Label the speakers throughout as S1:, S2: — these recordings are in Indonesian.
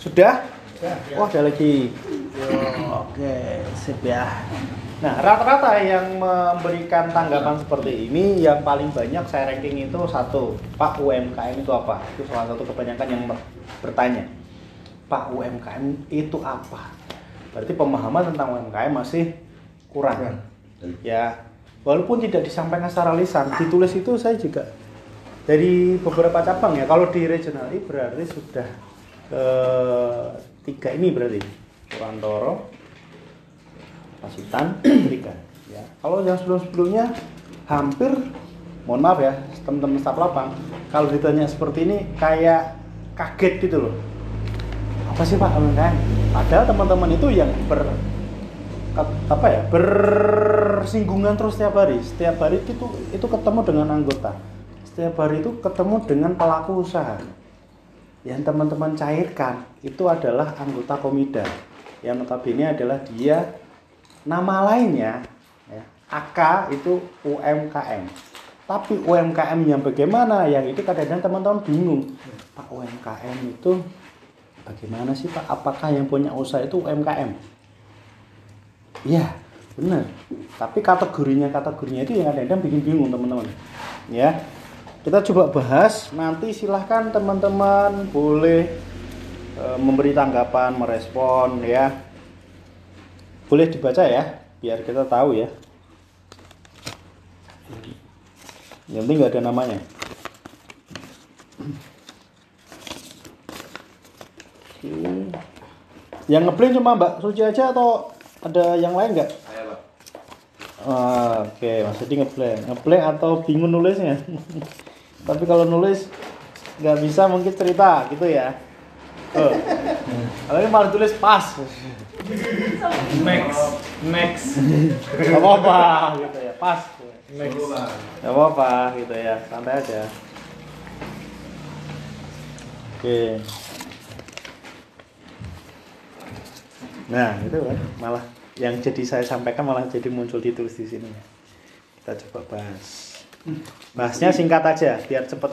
S1: Sudah? Oh, ada lagi. Oke, sip ya. Nah, rata-rata yang memberikan tanggapan seperti ini yang paling banyak saya ranking itu satu, Pak UMKM itu apa? Itu salah satu kebanyakan yang bertanya. Pak UMKM itu apa? Berarti pemahaman tentang UMKM masih kurang. Ya, walaupun tidak disampaikan secara lisan, ditulis itu saya juga dari beberapa cabang ya. Kalau di regional ini berarti sudah tiga ini berarti Purantoro, Pasitan, Berikan. Ya. Kalau yang sebelum-sebelumnya hampir, mohon maaf ya, teman-teman staf lapang, kalau ditanya seperti ini kayak kaget gitu loh. Apa sih Pak UMKM? Padahal teman-teman itu yang ber apa ya bersinggungan terus setiap hari setiap hari itu itu ketemu dengan anggota setiap hari itu ketemu dengan pelaku usaha yang teman-teman cairkan itu adalah anggota komida. Yang notabene adalah dia nama lainnya ya, AK itu UMKM tapi UMKM yang bagaimana? Yang itu kadang-kadang teman-teman bingung. Pak UMKM itu bagaimana sih Pak? Apakah yang punya usaha itu UMKM iya benar. Tapi kategorinya kategorinya itu yang kadang-kadang bikin bingung teman-teman. Ya kita coba bahas nanti silahkan teman-teman boleh e, memberi tanggapan merespon ya boleh dibaca ya biar kita tahu ya yang penting nggak ada namanya yang ngeblend cuma Mbak Suci aja atau ada yang lain nggak? Saya Pak. Ah, Oke, okay. Mas Edi ngeblend, ngeblend atau bingung nulisnya? tapi kalau nulis nggak bisa mungkin cerita gitu ya. Oh. kalau ini malah tulis pas.
S2: Max max.
S1: Nggak apa apa gitu ya. Pas. Max. Nggak apa apa gitu ya. Santai aja. Oke. Nah itu kan malah yang jadi saya sampaikan malah jadi muncul ditulis di sini. Kita coba bahas Bahasnya singkat aja biar cepet.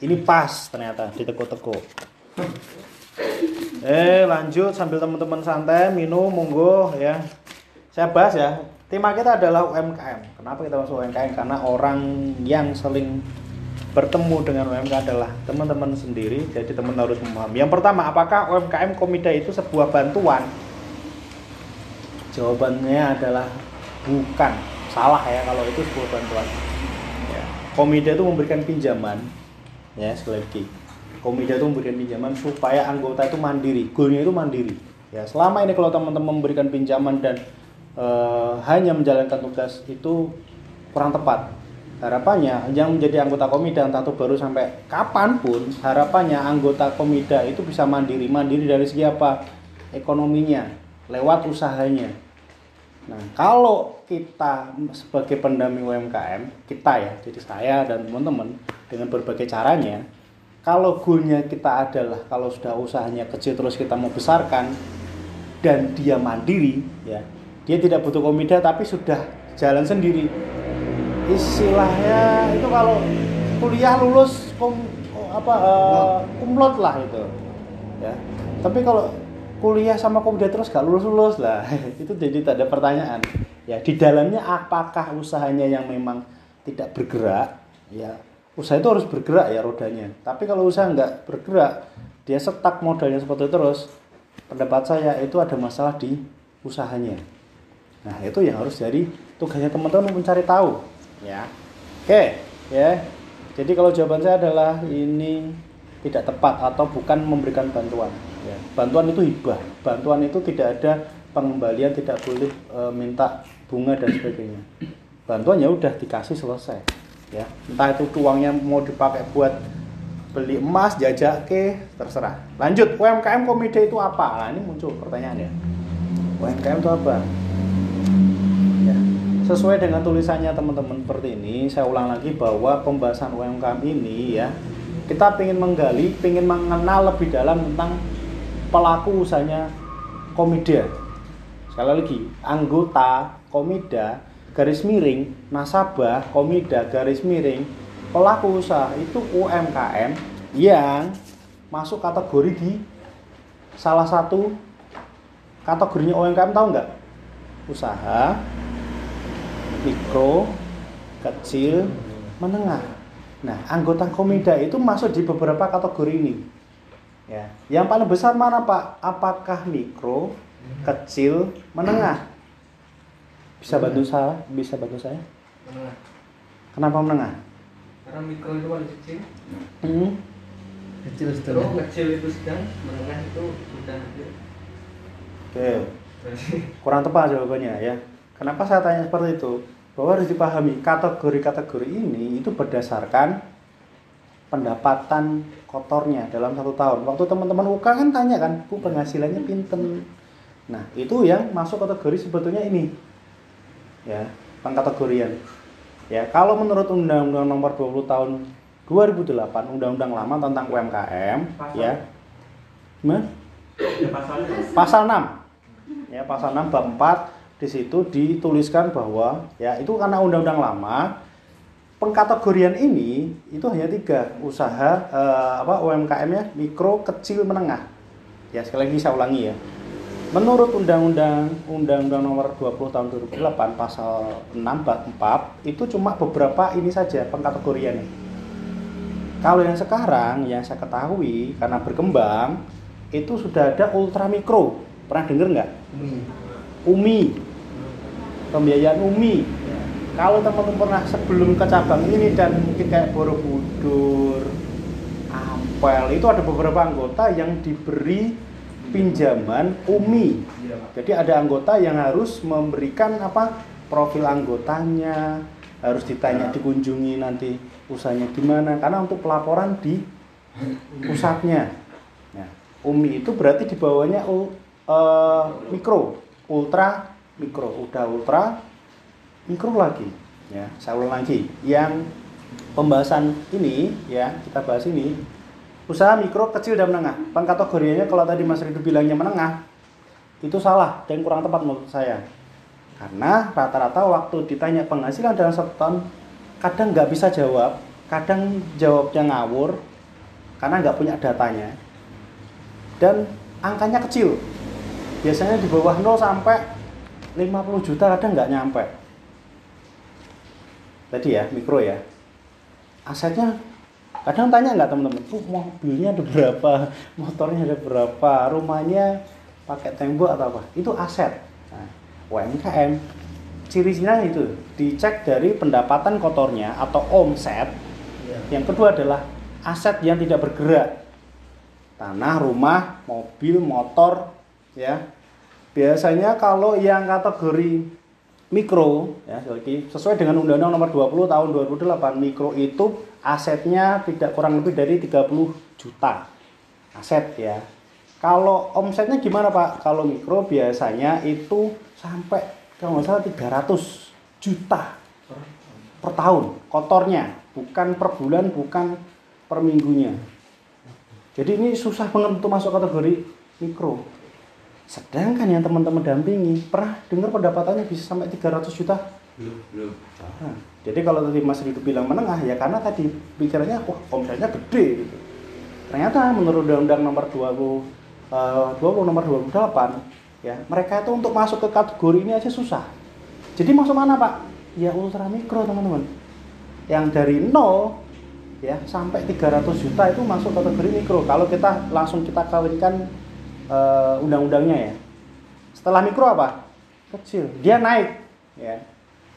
S1: Ini pas ternyata di teko-teko. Eh lanjut sambil teman-teman santai minum monggo ya. Saya bahas ya. Tema kita adalah UMKM. Kenapa kita masuk UMKM? Karena orang yang saling bertemu dengan UMKM adalah teman-teman sendiri. Jadi teman harus memahami. Yang pertama, apakah UMKM Komida itu sebuah bantuan? Jawabannya adalah bukan. Salah ya kalau itu sebuah bantuan Komida itu memberikan pinjaman, ya sekali lagi. Komida itu memberikan pinjaman supaya anggota itu mandiri, goalnya itu mandiri. Ya selama ini kalau teman-teman memberikan pinjaman dan e, hanya menjalankan tugas itu kurang tepat. Harapannya yang menjadi anggota komida entah itu baru sampai kapan pun, harapannya anggota komida itu bisa mandiri, mandiri dari segi apa? Ekonominya, lewat usahanya Nah, kalau kita sebagai pendamping UMKM, kita ya, jadi saya dan teman-teman dengan berbagai caranya, kalau goalnya kita adalah kalau sudah usahanya kecil terus kita mau besarkan dan dia mandiri, ya, dia tidak butuh komida tapi sudah jalan sendiri. Istilahnya itu kalau kuliah lulus kom, apa uh, kumlot lah itu, ya. Tapi kalau kuliah sama komida terus gak lulus-lulus lah. Itu jadi tak ada pertanyaan. Ya di dalamnya apakah usahanya yang memang tidak bergerak? Ya usaha itu harus bergerak ya rodanya. Tapi kalau usaha nggak bergerak dia setak modalnya seperti itu terus. Pendapat saya itu ada masalah di usahanya. Nah itu yang harus jadi tugasnya teman-teman mencari tahu. Ya. Oke ya. Jadi kalau jawaban saya adalah ini tidak tepat atau bukan memberikan bantuan ya, bantuan itu hibah. Bantuan itu tidak ada pengembalian tidak boleh e, minta bunga dan sebagainya. Bantuan ya udah dikasih selesai ya. Entah itu uangnya mau dipakai buat beli emas jajak ke terserah. Lanjut UMKM komite itu apa? Nah ini muncul pertanyaan ya. UMKM itu apa? Ya. Sesuai dengan tulisannya teman-teman seperti ini saya ulang lagi bahwa pembahasan UMKM ini ya kita ingin menggali, ingin mengenal lebih dalam tentang pelaku usahanya komida sekali lagi anggota komida garis miring nasabah komida garis miring pelaku usaha itu UMKM yang masuk kategori di salah satu kategorinya UMKM tahu nggak? Usaha, mikro, kecil, menengah. Nah, anggota Komida itu masuk di beberapa kategori ini. Ya, yang paling besar mana Pak? Apakah mikro, kecil, menengah? Bisa bantu saya? Bisa bantu saya?
S3: Menengah.
S1: Kenapa menengah?
S3: Karena mikro itu paling kecil,
S1: Hmm.
S4: Kecil setengah.
S3: kecil itu sedang, menengah itu sudah hampir.
S1: Oke, kurang tepat jawabannya ya. Kenapa saya tanya seperti itu? Bahwa harus dipahami kategori-kategori ini itu berdasarkan pendapatan kotornya dalam satu tahun. Waktu teman-teman UK kan tanya kan, bu penghasilannya pinten. Nah itu yang masuk kategori sebetulnya ini, ya pengkategorian. Ya kalau menurut Undang-Undang Nomor 20 Tahun 2008, Undang-Undang lama tentang UMKM,
S2: Pasal.
S1: ya, Gimana?
S2: Ya pasalnya.
S1: pasal 6 ya pasal 6 bab 4 di situ dituliskan bahwa ya itu karena undang-undang lama pengkategorian ini itu hanya tiga. Usaha eh, apa UMKM ya mikro kecil menengah. Ya sekali lagi saya ulangi ya. Menurut undang-undang undang-undang nomor 20 tahun 2008 pasal 6 bab 4 itu cuma beberapa ini saja pengkategoriannya kalau yang sekarang yang saya ketahui karena berkembang itu sudah ada ultra mikro pernah dengar nggak?
S4: Mie.
S1: umi. Pembiayaan umi kalau teman-teman pernah sebelum ke cabang ini dan mungkin kayak Borobudur Ampel itu ada beberapa anggota yang diberi pinjaman umi.
S2: Iya,
S1: jadi ada anggota yang harus memberikan apa profil anggotanya harus ditanya dikunjungi nanti usahanya gimana karena untuk pelaporan di pusatnya. Nah, umi itu berarti di bawahnya u- eh, mikro ultra mikro udah ultra mikro lagi ya saya ulang lagi. Yang pembahasan ini ya kita bahas ini usaha mikro kecil dan menengah. Pengkategoriannya kalau tadi Mas Ridu bilangnya menengah itu salah dan kurang tepat menurut saya. Karena rata-rata waktu ditanya penghasilan dalam satu tahun kadang nggak bisa jawab kadang jawabnya ngawur karena nggak punya datanya dan angkanya kecil. Biasanya di bawah 0 sampai 50 juta kadang nggak nyampe tadi ya mikro ya. Asetnya kadang tanya nggak teman-teman? "Bu, mobilnya ada berapa? Motornya ada berapa? Rumahnya pakai tembok atau apa? Itu aset. Nah, UMKM ciri-cirinya itu dicek dari pendapatan kotornya atau omset.
S4: Iya.
S1: yang kedua adalah aset yang tidak bergerak. Tanah rumah mobil motor ya. Biasanya kalau yang kategori mikro ya lagi, sesuai dengan Undang-Undang Nomor 20 Tahun 2008 mikro itu asetnya tidak kurang lebih dari 30 juta aset ya. Kalau omsetnya gimana Pak? Kalau mikro biasanya itu sampai kalau nggak salah 300 juta per tahun kotornya, bukan per bulan, bukan per minggunya. Jadi ini susah banget untuk masuk kategori mikro. Sedangkan yang teman-teman dampingi pernah dengar pendapatannya bisa sampai 300 juta?
S3: Belum, belum.
S1: Nah, jadi kalau tadi Mas Ridu bilang menengah ya karena tadi pikirannya wah omsetnya gede gitu. Ternyata menurut Undang-Undang Nomor 20 eh, 20 Nomor 28 ya mereka itu untuk masuk ke kategori ini aja susah. Jadi masuk mana Pak? Ya ultra mikro teman-teman. Yang dari nol ya sampai 300 juta itu masuk kategori mikro. Kalau kita langsung kita kawinkan eh, undang-undangnya ya. Setelah mikro apa? Kecil. Dia naik ya.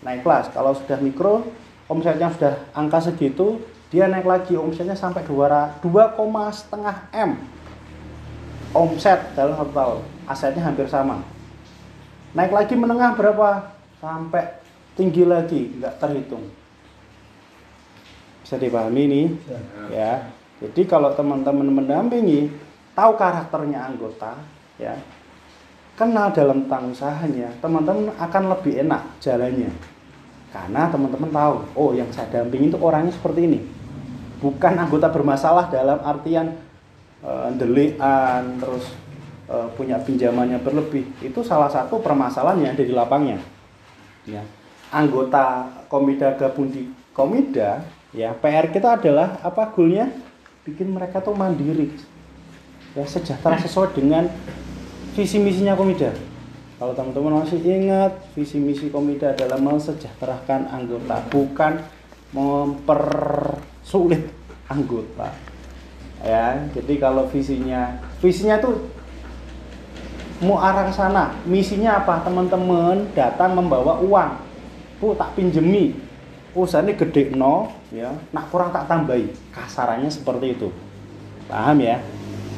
S1: Naik kelas. Kalau sudah mikro omsetnya sudah angka segitu, dia naik lagi omsetnya sampai 2 2,5 M. Omset dalam satu tahun. Asetnya hampir sama. Naik lagi menengah berapa? Sampai tinggi lagi, nggak terhitung. Bisa dipahami ini? ya jadi kalau teman-teman mendampingi tahu karakternya anggota ya kenal dalam tentang usahanya teman-teman akan lebih enak jalannya. Karena teman-teman tahu oh yang saya dampingi itu orangnya seperti ini. Bukan anggota bermasalah dalam artian eh, delian terus eh, punya pinjamannya berlebih. Itu salah satu permasalahan yang ada di lapangnya. Ya. Anggota komida gabung di komida ya PR kita adalah apa goalnya? Bikin mereka tuh mandiri ya sejahtera sesuai dengan visi misinya Komida. Kalau teman-teman masih ingat, visi misi Komida adalah mensejahterakan anggota, bukan mempersulit anggota. Ya, jadi kalau visinya, visinya tuh mau arah ke sana. Misinya apa? Teman-teman datang membawa uang. Bu, tak pinjemi. Usahanya gede no, ya. Nak kurang tak tambahi. Kasarannya seperti itu. Paham ya?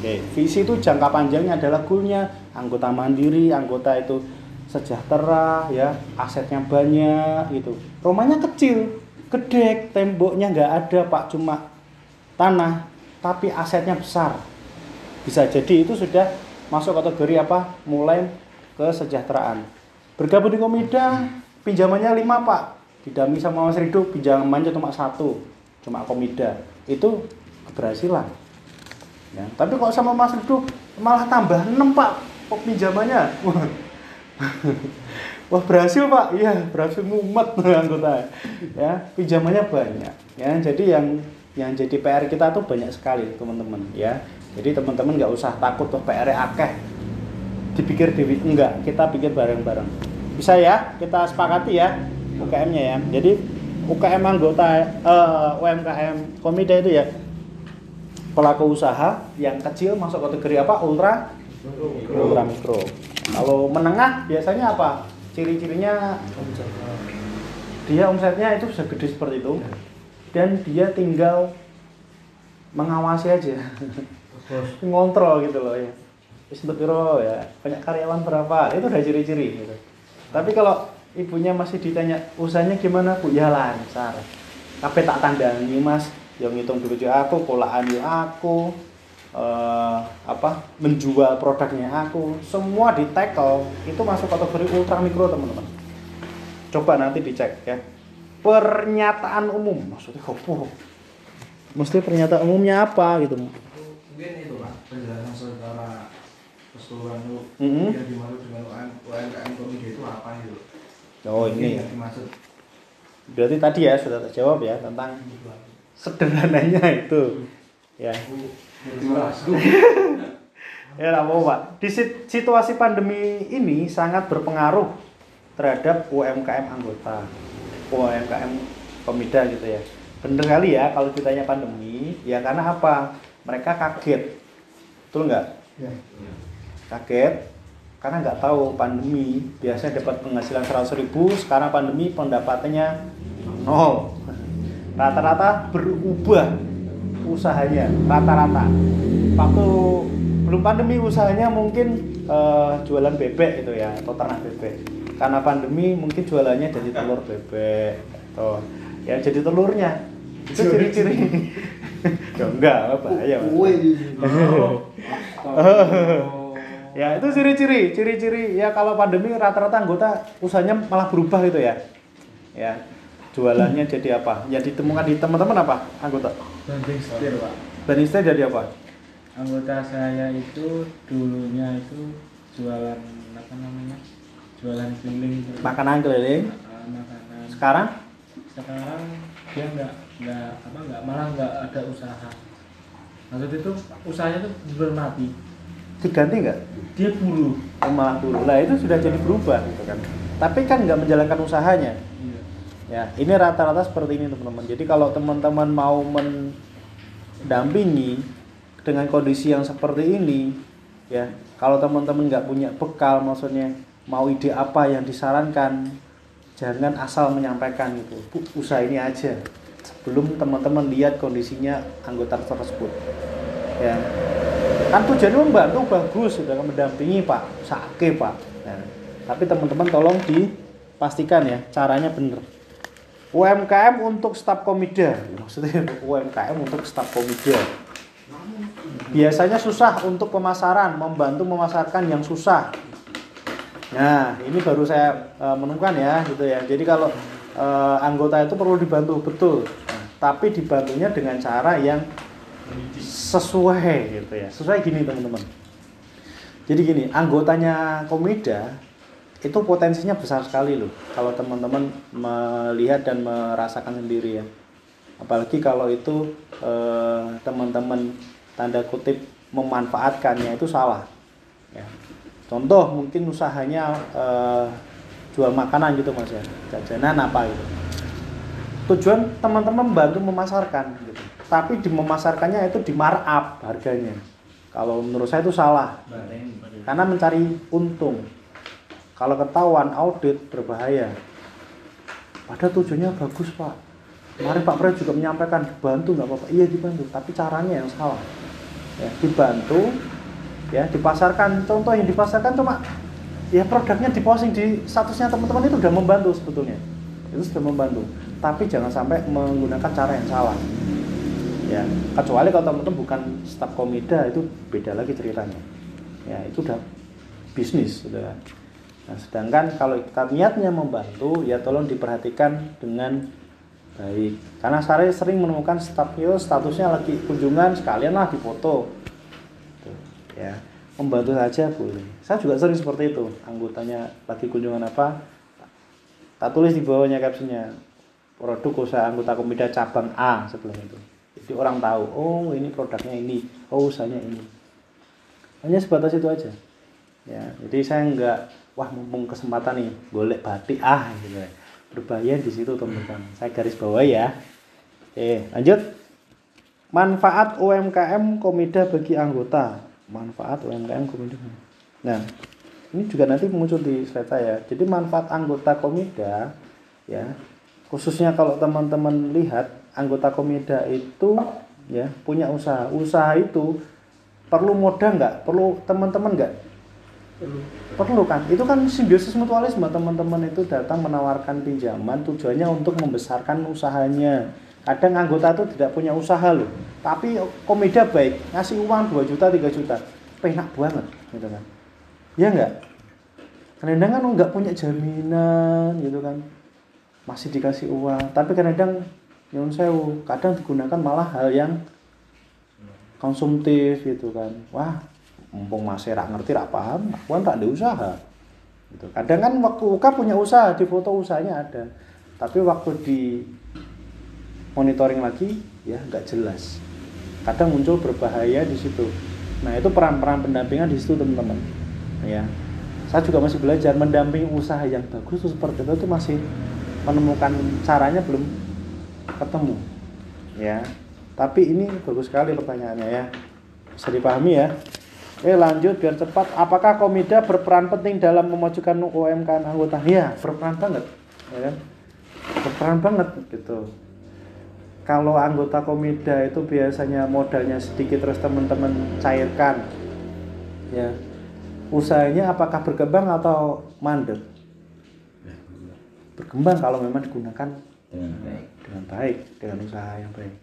S1: Oke, visi itu jangka panjangnya adalah goalnya anggota mandiri, anggota itu sejahtera, ya, asetnya banyak, gitu. Rumahnya kecil, gede, temboknya nggak ada, Pak, cuma tanah, tapi asetnya besar. Bisa jadi itu sudah masuk kategori apa? Mulai kesejahteraan. Bergabung di Komida, pinjamannya 5, Pak. Didami sama Mas Rido, pinjamannya cuma satu, cuma Komida. Itu keberhasilan. Ya, tapi kalau sama Mas Rido malah tambah 6 Pak pinjamannya. Wah. Berhasil Pak, iya berhasil mumet anggota. Ya pinjamannya banyak. Ya jadi yang yang jadi PR kita tuh banyak sekali teman-teman. Ya jadi teman-teman nggak usah takut tuh PR akeh. Dipikir dewi enggak, kita pikir bareng-bareng. Bisa ya kita sepakati ya UKM-nya ya. Jadi UKM anggota eh, UMKM Komida itu ya pelaku usaha yang kecil masuk kategori apa? Ultra ultra mikro. Kalau menengah biasanya apa? Ciri-cirinya dia omsetnya itu sudah gede seperti itu. Dan dia tinggal mengawasi aja. Ngontrol gitu loh ya. Untuk piro ya? Banyak karyawan berapa? Itu udah ciri-ciri gitu. Tapi kalau ibunya masih ditanya usahanya gimana? Bu ya lancar. Tapi tak tandangi mas yang ngitung ya aku polaan ya aku eh, apa menjual produknya aku. Semua di tackle itu masuk kategori ultra mikro teman-teman. Coba nanti dicek ya. Pernyataan umum maksudnya apa mesti pernyataan umumnya apa gitu
S2: Mungkin itu Pak, penjelasan saudara keseluruhan itu.
S1: Mhm.
S2: yang dimaksud dengan UM- UMKM Komida itu apa gitu.
S1: oh ini
S2: yang dimaksud.
S1: berarti tadi ya sudah terjawab ya tentang sederhananya itu. Ya. Ya apa pak. Di sit- situasi pandemi ini sangat berpengaruh terhadap UMKM anggota UMKM Komida gitu ya. Bener kali ya kalau ditanya pandemi ya karena apa? Mereka kaget. Betul nggak? Kaget karena nggak tahu pandemi. Biasanya dapat penghasilan 100.000 ribu sekarang pandemi pendapatannya nol rata-rata berubah usahanya rata-rata. Waktu belum pandemi usahanya mungkin eh, jualan bebek gitu ya atau ternak bebek. Karena pandemi mungkin jualannya jadi telur bebek atau ya jadi telurnya. Itu ciri-ciri. ya enggak bahaya Mas. ya itu ciri-ciri ciri-ciri. Ya kalau pandemi rata-rata anggota usahanya malah berubah gitu ya. Ya jualannya jadi apa? Yang ditemukan di teman-teman apa? Anggota?
S4: Banding setir pak.
S1: Banding stay jadi apa?
S4: Anggota saya itu dulunya itu jualan apa namanya? Jualan keliling.
S1: Makanan keliling.
S4: Makanan.
S1: Sekarang?
S4: Sekarang dia nggak nggak apa nggak malah nggak ada usaha. Maksud itu usahanya tuh bermati
S1: diganti nggak?
S4: Dia buruh
S1: Oh, malah dulu lah itu sudah jadi berubah gitu kan. Tapi kan nggak menjalankan usahanya.
S4: Iya
S1: ya ini rata-rata seperti ini teman-teman. Jadi kalau teman-teman mau mendampingi dengan kondisi yang seperti ini ya kalau teman-teman nggak punya bekal maksudnya mau ide apa yang disarankan jangan asal menyampaikan Bu, usaha ini aja. Sebelum teman-teman lihat kondisinya anggota tersebut. Ya. Kan tujuannya membantu bagus sudah mendampingi pak. Sake pak. Nah, tapi teman-teman tolong dipastikan ya caranya bener UMKM untuk staf komida. Maksudnya UMKM untuk staf komida. Biasanya susah untuk pemasaran membantu memasarkan yang susah. Nah ini baru saya eh, menemukan ya gitu ya. Jadi kalau eh, anggota itu perlu dibantu betul tapi dibantunya dengan cara yang sesuai gitu ya. Sesuai gini teman-teman. Jadi gini anggotanya komida itu potensinya besar sekali loh kalau teman-teman melihat dan merasakan sendiri ya apalagi kalau itu eh, teman-teman tanda kutip memanfaatkannya itu salah. Ya. Contoh mungkin usahanya eh, jual makanan gitu mas ya, jajanan apa gitu. Tujuan teman-teman membantu memasarkan gitu. Tapi di memasarkannya itu di markup harganya. Kalau menurut saya itu salah. Karena mencari untung. Kalau ketahuan audit berbahaya. Padahal tujuannya bagus pak. Kemarin Pak Pres juga menyampaikan dibantu nggak apa-apa. Iya dibantu, tapi caranya yang salah. Ya, dibantu, ya dipasarkan. Contoh yang dipasarkan cuma ya produknya diposting di statusnya teman-teman itu sudah membantu sebetulnya. Itu sudah membantu. Tapi jangan sampai menggunakan cara yang salah. Ya, kecuali kalau teman-teman bukan staf komida itu beda lagi ceritanya. Ya, itu udah bisnis sudah. Nah, sedangkan kalau kita niatnya membantu, ya tolong diperhatikan dengan baik. Karena saya sering menemukan staf itu statusnya lagi kunjungan sekalian lah difoto. Tuh, ya, membantu saja boleh. Saya juga sering seperti itu. Anggotanya lagi kunjungan apa? Tak tulis di bawahnya captionnya produk usaha anggota komida cabang A sebelum itu. Jadi orang tahu, oh ini produknya ini, oh usahanya ini. Hanya sebatas itu aja. Ya, jadi saya nggak wah mumpung kesempatan nih golek batik ah gitu ya. berbahaya di situ teman-teman saya garis bawah ya. Oke lanjut. Manfaat UMKM Komida bagi anggota. Manfaat UMKM Komida. Nah ini juga nanti muncul di slide saya. Jadi manfaat anggota Komida ya khususnya kalau teman-teman lihat anggota Komida itu ya punya usaha. Usaha itu perlu modal nggak? Perlu teman-teman nggak perlu kan? Itu kan simbiosis mutualisme. Teman-teman itu datang menawarkan pinjaman tujuannya untuk membesarkan usahanya. Kadang anggota itu tidak punya usaha loh. Tapi komida baik ngasih uang 2 juta 3 juta. Penak banget gitu kan. Ya enggak kadang kan nggak punya jaminan gitu kan. Masih dikasih uang. Tapi kadang nyun sewu kadang digunakan malah hal yang konsumtif gitu kan. Wah mumpung masih rak ngerti rak paham aku kan tak ada usaha. Gitu. kadang kan waktu UK punya usaha di foto usahanya ada. Tapi waktu di monitoring lagi ya nggak jelas. Kadang muncul berbahaya di situ. Nah itu peran-peran pendampingan di situ teman-teman. Ya. Saya juga masih belajar mendampingi usaha yang bagus itu seperti itu, itu masih menemukan caranya belum ketemu. Ya. Tapi ini bagus sekali pertanyaannya ya. Bisa dipahami ya Oke lanjut biar cepat. Apakah Komida berperan penting dalam memajukan UMKM anggota? Iya berperan banget, ya kan? Berperan banget gitu. Kalau anggota Komida itu biasanya modalnya sedikit terus teman-teman cairkan, ya usahanya apakah berkembang atau mandek? Berkembang kalau memang digunakan
S5: dengan baik
S1: dengan baik dengan usaha yang baik.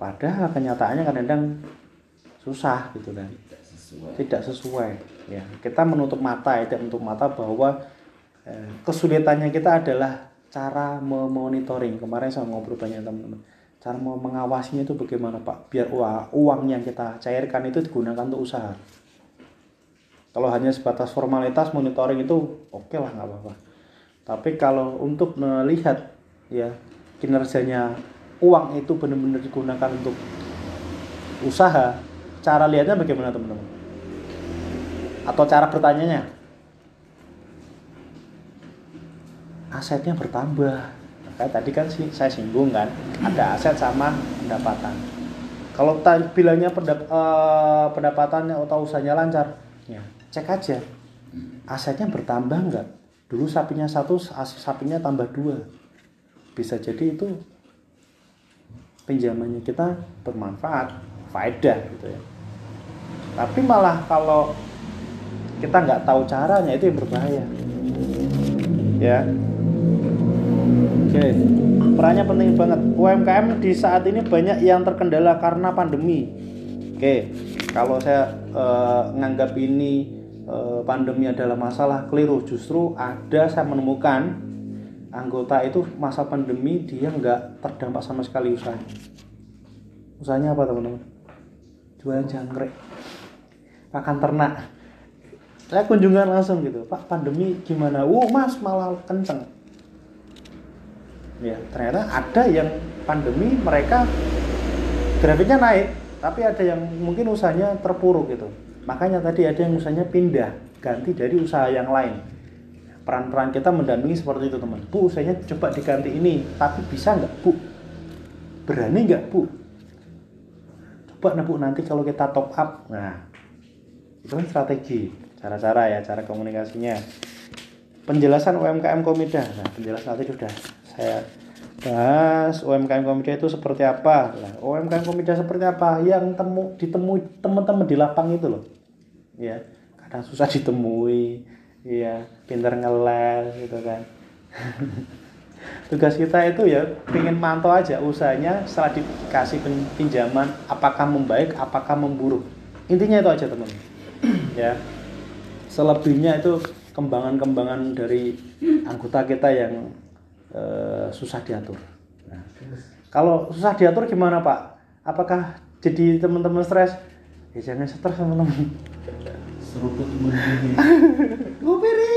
S1: Padahal kenyataannya kadang-kadang susah gitu kan
S5: sesuai.
S1: Tidak sesuai ya. Kita menutup mata ya menutup mata bahwa eh, kesulitannya kita adalah cara memonitoring. Kemarin saya ngobrol banyak teman-teman. Cara mau mengawasinya itu bagaimana pak? Biar uang, uang yang kita cairkan itu digunakan untuk usaha. Kalau hanya sebatas formalitas monitoring itu oke lah nggak apa-apa. Tapi kalau untuk melihat ya kinerjanya uang itu benar-benar digunakan untuk usaha cara lihatnya bagaimana teman-teman atau cara bertanyanya? Asetnya bertambah. Kayak tadi kan sih saya singgung kan ada aset sama pendapatan. Kalau bilangnya pendap- eh, pendapatannya atau usahanya lancar ya cek aja. Asetnya bertambah nggak? Dulu sapinya satu sapinya tambah dua. Bisa jadi itu pinjamannya kita bermanfaat faedah gitu ya. Tapi malah kalau kita nggak tahu caranya itu yang berbahaya. Ya. Oke. Perannya penting banget. UMKM di saat ini banyak yang terkendala karena pandemi. Oke. Kalau saya eh, nganggap ini eh, pandemi adalah masalah keliru justru ada saya menemukan anggota itu masa pandemi dia nggak terdampak sama sekali usahanya. Usahanya apa teman-teman? Jualan jangkrik. Pakan ternak saya kunjungan langsung gitu pak pandemi gimana wow mas malah kenceng ya ternyata ada yang pandemi mereka grafiknya naik tapi ada yang mungkin usahanya terpuruk gitu. Makanya tadi ada yang usahanya pindah, ganti dari usaha yang lain. Peran-peran kita mendampingi seperti itu teman. Bu, usahanya coba diganti ini, tapi bisa nggak bu? Berani nggak bu? Coba nah bu nanti kalau kita top up, nah itu kan strategi, cara-cara ya, cara komunikasinya. Penjelasan UMKM Komida, nah penjelasan tadi sudah saya bahas UMKM Komida itu seperti apa. Nah, UMKM Komida seperti apa? Yang temu ditemui teman-teman di lapang itu loh. Ya, kadang susah ditemui, ya, pinter ngeles gitu kan. Tugas kita itu ya pengen mantau aja usahanya setelah dikasih pin- pinjaman apakah membaik, apakah memburuk. Intinya itu aja teman. ya. Selebihnya itu kembangan-kembangan dari anggota kita yang eh, susah diatur. Nah, kalau susah diatur gimana Pak? Apakah jadi teman-teman stres? Ya jangan stres teman-teman.
S4: seruput mendidih
S1: Ngopiri.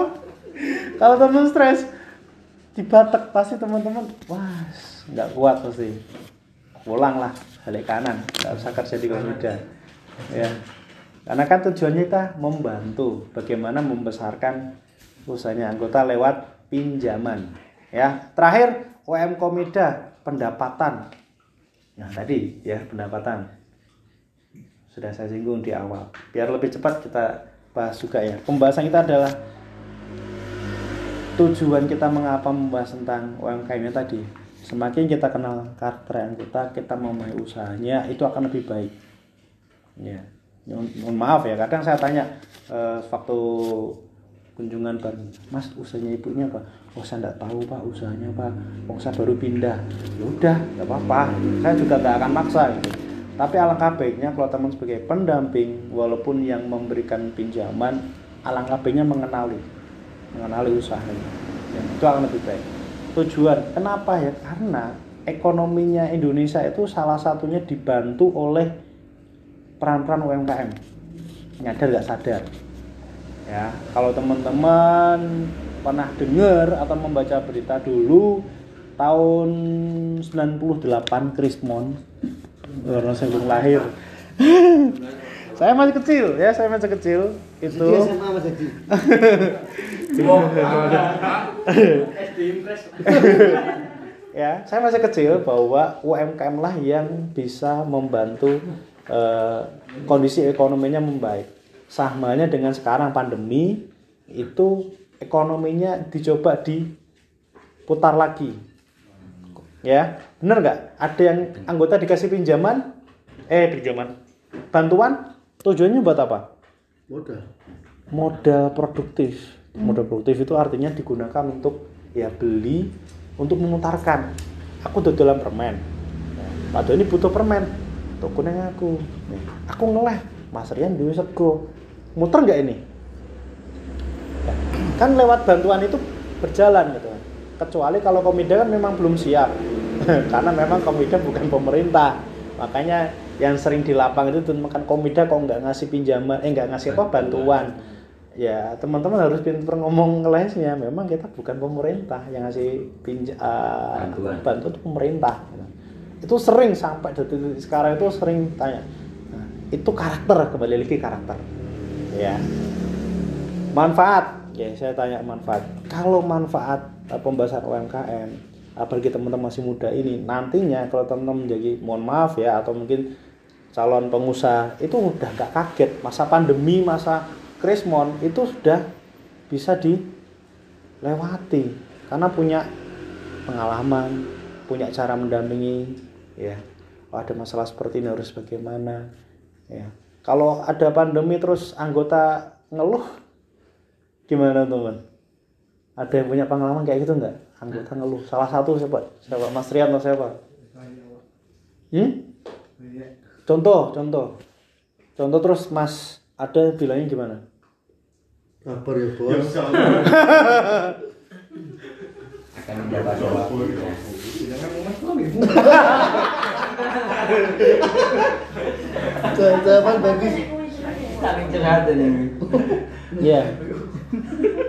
S1: Kalau teman stres dibatek pasti teman-teman wah nggak kuat pasti pulang lah balik kanan nggak usah kerja di Garuda ya karena kan tujuannya kita membantu bagaimana membesarkan usahanya anggota lewat pinjaman ya. Terakhir UM Komida pendapatan. Nah tadi ya pendapatan. Sudah saya singgung di awal. Biar lebih cepat kita bahas juga ya. Pembahasan kita adalah tujuan kita mengapa membahas tentang UMKM tadi. Semakin kita kenal karakter anggota kita memulai usahanya itu akan lebih baik. Ya mohon maaf ya kadang saya tanya eh, waktu kunjungan bareng mas usahanya ibunya apa? Oh saya nggak tahu pak usahanya pak oh saya baru pindah. Ya udah nggak apa-apa. Saya juga nggak akan maksa gitu. Tapi alangkah baiknya kalau teman sebagai pendamping walaupun yang memberikan pinjaman alangkah baiknya mengenali mengenali usahanya. Ya, itu akan lebih baik. Tujuan kenapa ya? Karena ekonominya Indonesia itu salah satunya dibantu oleh peran-peran UMKM nyadar nggak sadar ya kalau teman-teman pernah dengar atau membaca berita dulu tahun 98 Krismon karena saya belum lahir saya masih kecil ya saya masih kecil itu.
S3: SD Impress.
S1: ya saya masih kecil bahwa UMKM lah yang bisa membantu eh, kondisi ekonominya membaik. Samanya dengan sekarang pandemi itu ekonominya dicoba diputar lagi. Ya bener nggak? Ada yang anggota dikasih pinjaman? Eh pinjaman. Bantuan? Tujuannya buat apa?
S2: Modal.
S1: modal produktif. Modal produktif itu artinya digunakan untuk ya beli untuk memutarkan. Aku dodolan permen. Pak Doni butuh permen tokonya aku. Nih, aku ngeleh Mas Rian duwe sego. Muter nggak ini? Ya, kan lewat bantuan itu berjalan gitu. Kecuali kalau komida kan memang belum siap. Karena memang komida bukan pemerintah. Makanya yang sering di lapang itu makan komida kok nggak ngasih pinjaman eh nggak ngasih apa bantuan. ya teman-teman harus pintar ngomong ngelesnya. Memang kita bukan pemerintah yang ngasih pinja uh,
S3: Bantuan.
S1: bantuan itu pemerintah itu sering sampai detik sekarang itu sering tanya Nah, itu karakter kembali lagi karakter. Ya. Manfaat. Ya saya tanya manfaat. Kalau manfaat uh, pembahasan UMKM apalagi teman-teman masih muda ini nantinya kalau teman-teman menjadi mohon maaf ya atau mungkin calon pengusaha itu udah nggak kaget. Masa pandemi masa krismon itu sudah bisa dilewati. Karena punya pengalaman punya cara mendampingi ya. Oh, ada masalah seperti ini harus bagaimana? Ya. Kalau ada pandemi terus anggota ngeluh gimana teman? Ada yang punya pengalaman kayak gitu nggak? Anggota ngeluh. Salah satu siapa? Siapa? Mas Rian atau siapa? Hmm? contoh contoh. Contoh terus Mas ada bilangnya gimana?
S2: Kabar ya bos.
S3: Akan mendapat jawab.
S2: Jawaban bagus.
S3: Saling curhat ini.
S1: ya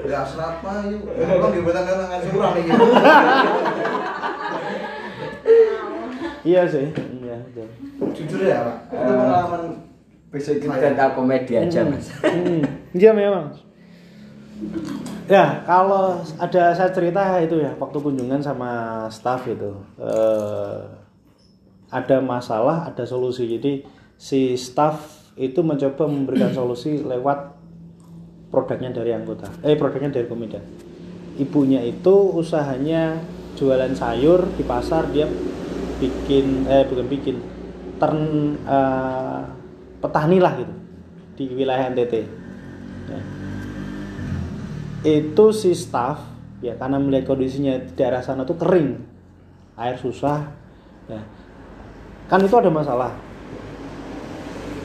S2: Ya serat mah yuk. Emang dibuatan kan ngasuran nih.
S1: iya sih iya.
S2: Jujur ya Pak, itu
S3: Eh.
S2: pengalaman
S3: Besok kita tahu komedi aja
S1: Hmm.
S3: mas.
S1: Hmm, Iya memang. Ya kalau ada saya cerita itu ya waktu kunjungan sama staff itu eh, ada masalah ada solusi. Jadi si staff itu mencoba memberikan solusi lewat produknya dari anggota eh produknya dari komida ibunya itu usahanya jualan sayur di pasar dia bikin eh bukan bikin tern eh, petani lah gitu di wilayah NTT Ya. itu si staff ya karena melihat kondisinya di daerah sana tuh kering air susah ya kan itu ada masalah.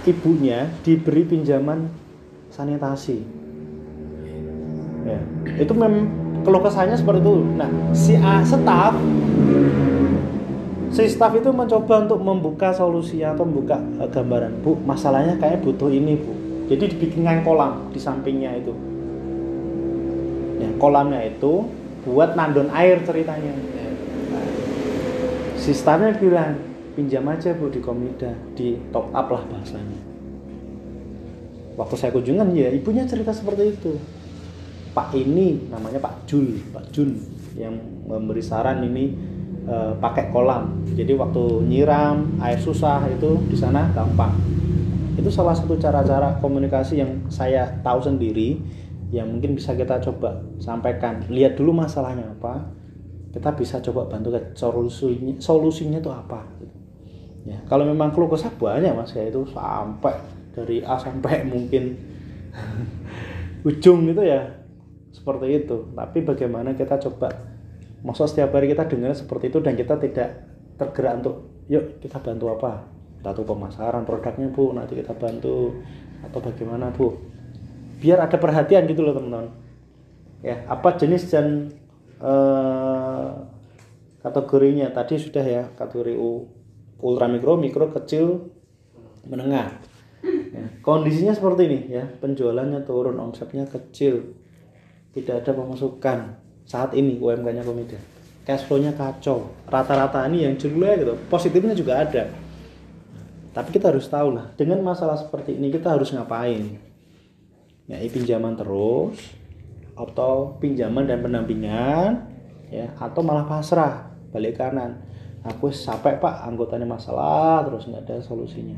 S1: Ibunya diberi pinjaman sanitasi. Ya itu memang keluh kesahnya seperti itu. Nah si A, staff si staff itu mencoba untuk membuka solusi atau membuka eh, gambaran bu masalahnya kayak butuh ini bu. Jadi dibikinkan kolam di sampingnya itu. Ya kolamnya itu buat nandon air ceritanya. Si staffnya bilang pinjam aja bu di komida di top up lah bahasanya. Waktu saya kunjungan ya ibunya cerita seperti itu. Pak ini namanya Pak Jul Pak Jun yang memberi saran ini eh, pakai kolam. Jadi waktu nyiram air susah itu di sana gampang. Itu salah satu cara-cara komunikasi yang saya tahu sendiri yang mungkin bisa kita coba sampaikan. Lihat dulu masalahnya apa kita bisa coba bantu ke solusinya solusinya itu apa. Ya kalau memang keluh kesah banyak mas ya itu sampai dari A sampai mungkin. Ujung gitu ya seperti itu. Tapi bagaimana kita coba? Masa setiap hari kita dengar seperti itu dan kita tidak tergerak untuk yuk kita bantu apa? Bantu pemasaran produknya bu nanti kita bantu. Atau bagaimana bu? Biar ada perhatian gitu loh teman-teman. Ya apa jenis dan eh, kategorinya? Tadi sudah ya kategori U ultra mikro mikro kecil menengah. Ya, kondisinya seperti ini ya. Penjualannya turun omsetnya kecil. Tidak ada pemasukan. Saat ini UMK-nya Komida cash flow-nya kacau. Rata-rata ini yang jelek gitu positifnya juga ada. Tapi kita harus tahu lah dengan masalah seperti ini kita harus ngapain? Ya pinjaman terus atau pinjaman dan pendampingan ya atau malah pasrah balik kanan aku sampai pak anggotanya masalah terus nggak ada solusinya.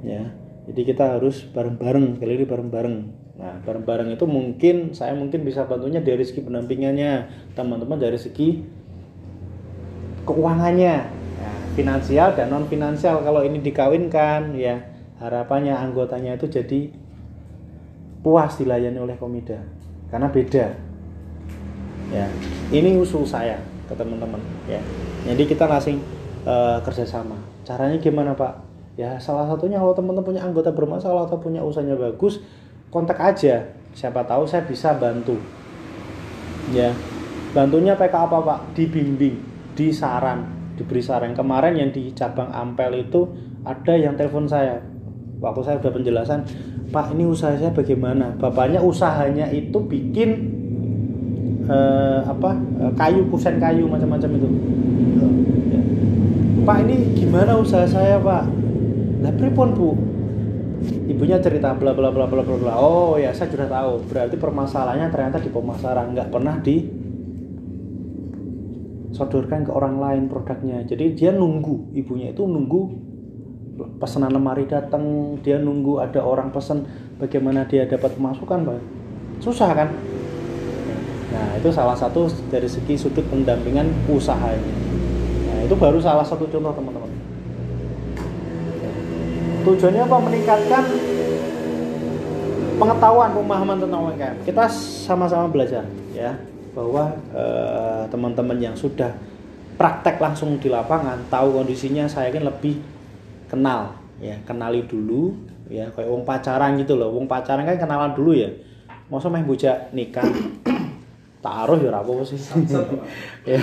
S1: Ya jadi kita harus bareng-bareng kali ini bareng-bareng. Nah bareng-bareng itu mungkin saya mungkin bisa bantunya dari segi pendampingannya teman-teman dari segi keuangannya. Ya, finansial dan non finansial kalau ini dikawinkan ya harapannya anggotanya itu jadi puas dilayani oleh komida. Karena beda. Ya ini usul saya ke teman-teman ya. Jadi kita langsung eh, kerjasama. Caranya gimana pak? Ya salah satunya kalau teman-teman punya anggota bermasalah atau punya usahanya bagus kontak aja. Siapa tahu saya bisa bantu. Ya bantunya PK apa pak? Dibimbing disaran diberi saran. Kemarin yang di cabang Ampel itu ada yang telepon saya. Waktu saya udah penjelasan pak ini usaha saya bagaimana? Bapaknya usahanya itu bikin eh, apa eh, kayu kusen kayu macam-macam itu. Ya. pak ini gimana usaha saya pak? Lah pripun bu? Ibunya cerita bla bla bla bla bla bla. Oh ya saya sudah tahu. Berarti permasalahannya ternyata di pemasaran nggak pernah di sodorkan ke orang lain produknya. Jadi dia nunggu. Ibunya itu nunggu pesanan lemari datang. Dia nunggu ada orang pesan bagaimana dia dapat pemasukan pak. Susah kan nah itu salah satu dari segi sudut pendampingan usahanya. Nah itu baru salah satu contoh teman-teman. Tujuannya apa? Meningkatkan pengetahuan pemahaman tentang UMKM kita sama-sama belajar ya bahwa eh, teman-teman yang sudah praktek langsung di lapangan tahu kondisinya saya kan lebih kenal ya kenali dulu ya kayak wong pacaran gitu loh. Wong pacaran kan kenalan dulu ya. Masa main bocah nikah taruh ya apa sih. Ya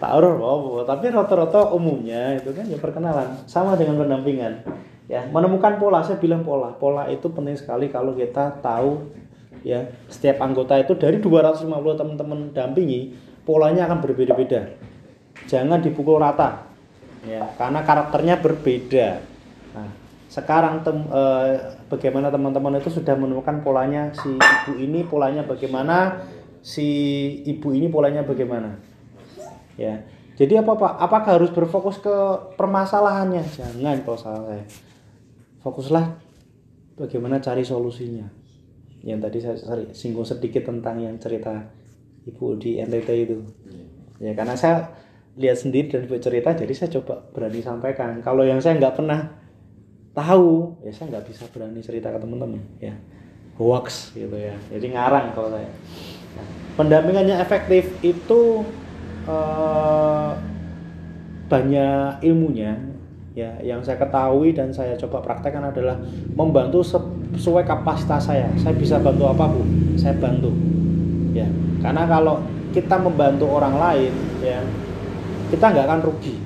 S1: taruh apa tapi rata-rata umumnya itu kan ya perkenalan sama dengan pendampingan. Ya menemukan pola saya bilang pola. Pola itu penting sekali kalau kita tahu ya setiap anggota itu dari 250 teman-teman dampingi polanya akan berbeda-beda. Jangan dipukul rata ya karena karakternya berbeda. Nah sekarang tem, eh, bagaimana teman-teman itu sudah menemukan polanya si ibu ini polanya bagaimana si ibu ini polanya bagaimana? Ya. Jadi apa pak? Apakah harus berfokus ke permasalahannya? Jangan kalau saya. Fokuslah bagaimana cari solusinya. Yang tadi saya singgung sedikit tentang yang cerita ibu di NTT itu. Ya karena saya lihat sendiri dan ibu cerita jadi saya coba berani sampaikan. Kalau yang saya nggak pernah tahu ya saya nggak bisa berani cerita ke teman-teman ya. Hoax gitu ya. Jadi ngarang kalau saya pendampingannya efektif itu eh, banyak ilmunya. Ya yang saya ketahui dan saya coba praktekkan adalah membantu sesuai kapasitas saya. Saya bisa bantu apa bu? Saya bantu. Ya karena kalau kita membantu orang lain ya kita nggak akan rugi.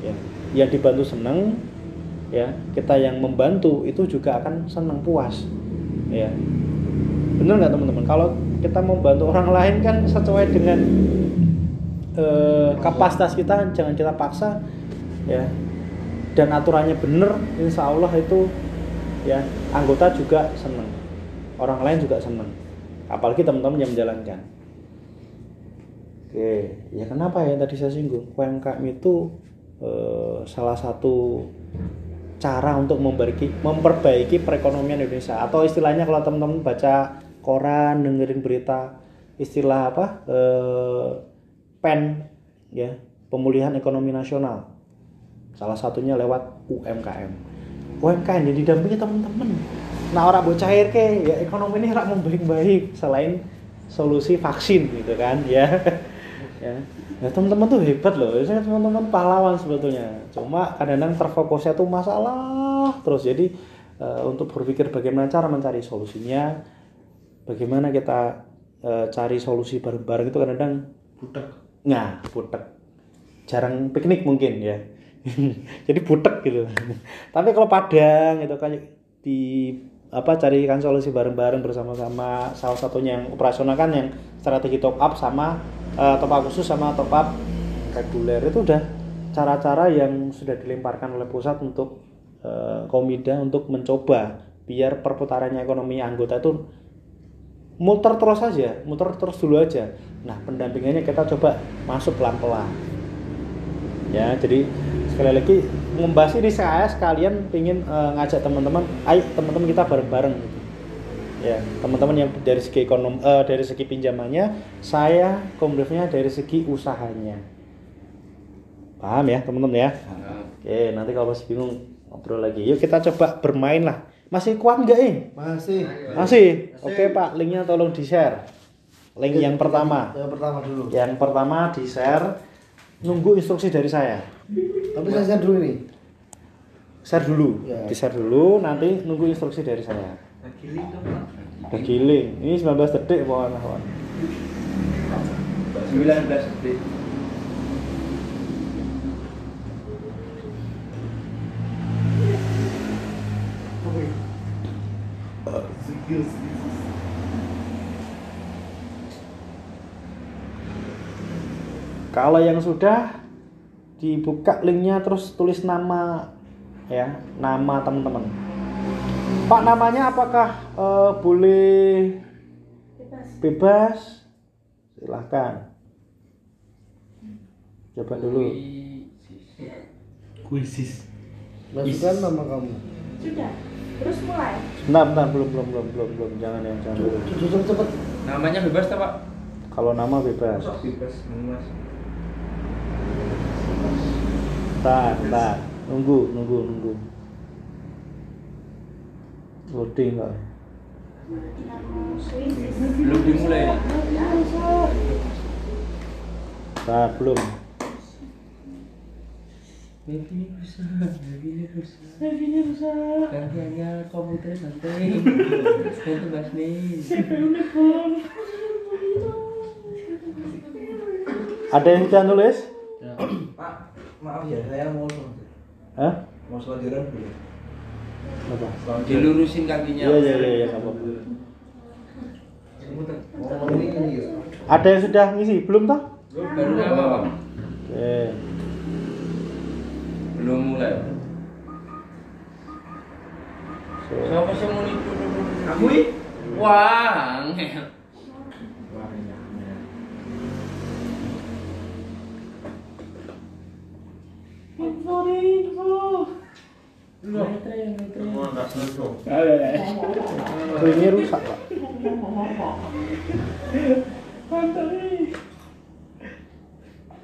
S1: Ya yang dibantu seneng ya kita yang membantu itu juga akan senang puas. Ya. Benar nggak teman-teman? Kalau kita membantu orang lain kan sesuai dengan eh, kapasitas kita jangan kita paksa ya. Dan aturannya bener insya Allah itu ya anggota juga senang orang lain juga senang apalagi teman-teman yang menjalankan. Oke ya kenapa ya tadi saya singgung? UMKM itu eh, salah satu cara untuk memperbaiki perekonomian Indonesia atau istilahnya kalau teman-teman baca koran dengerin berita istilah apa eh, pen ya pemulihan ekonomi nasional. Salah satunya lewat UMKM UMKM jadi didampingi teman-teman nah orang bocah ke ya ekonomi ini rak membaik-baik selain solusi vaksin gitu kan ya. Ya. Ya teman-teman tuh hebat loh saya teman-teman pahlawan sebetulnya. Cuma kadang-kadang terfokusnya tuh masalah terus. Jadi eh, untuk berpikir bagaimana cara mencari solusinya bagaimana kita eh, cari solusi bareng-bareng itu kadang-kadang
S2: budak
S1: Nah, butek. Jarang piknik mungkin ya. Jadi butek gitu. Tapi kalau Padang itu kayak di apa carikan solusi bareng-bareng bersama-sama. Salah satunya yang operasional kan yang strategi top up sama eh, top up khusus sama top up reguler itu udah cara-cara yang sudah dilemparkan oleh pusat untuk eh, Komida untuk mencoba biar perputarannya ekonomi anggota itu muter terus aja, muter terus dulu aja. Nah, pendampingannya kita coba masuk pelan-pelan. Ya, jadi sekali lagi membahas ini saya sekalian ingin eh, ngajak teman-teman, ayo teman-teman kita bareng-bareng gitu. Ya, teman-teman yang dari segi ekonom eh, dari segi pinjamannya, saya komdevnya dari segi usahanya. Paham ya, teman-teman ya? Oke, nanti kalau masih bingung ngobrol lagi. Yuk kita coba bermain lah. Masih kuat nggak eh?
S2: masih
S1: Masih. Oke Pak, linknya tolong di share. Link yang pertama.
S2: yang pertama dulu
S1: Yang pertama di share. Nunggu instruksi dari saya.
S2: tapi saya share dulu nih
S1: Share dulu.
S2: Ya.
S1: Di share dulu, nanti nunggu instruksi dari saya. Udah giling. Ini 19 detik pokoknya kawan.
S3: 19 detik.
S1: Kalau yang sudah dibuka linknya terus tulis nama ya, nama teman-teman. Pak namanya apakah eh, boleh bebas? Silahkan. Coba dulu.
S4: kuisis
S2: masukkan nama kamu
S5: Sudah. Terus mulai.
S1: Bentar, bentar, belum, belum, belum, belum, belum, jangan ya, jangan dulu.
S2: cepet cepet
S3: Namanya bebas tak Pak?
S1: Kalau nama bebas.
S3: Bebas, Mas.
S1: Bentar, bentar. Nunggu, nunggu, nunggu. Loading kok.
S3: Belum dimulai.
S1: Bentar, belum.
S4: Baby rusak, baby rusak, baby rusak. Gantiannya komputer penting. Itu bahas nih.
S1: Ada yang sudah nulis?
S4: Ya.
S2: pak maaf ya saya mau
S1: Hah?
S2: mau selanjutnya dulu
S1: Apa?
S3: Dilurusin kakinya.
S1: Iya, iya, iya, iya,
S2: ya
S1: Ada yang sudah ngisi? Belum toh?
S3: Baru nama Pak?
S1: Oke.
S3: Belum mulai.
S1: So,
S3: Siapa sih mau nipu?
S2: Aku ini
S3: Wah,
S1: ringnya rusak pak.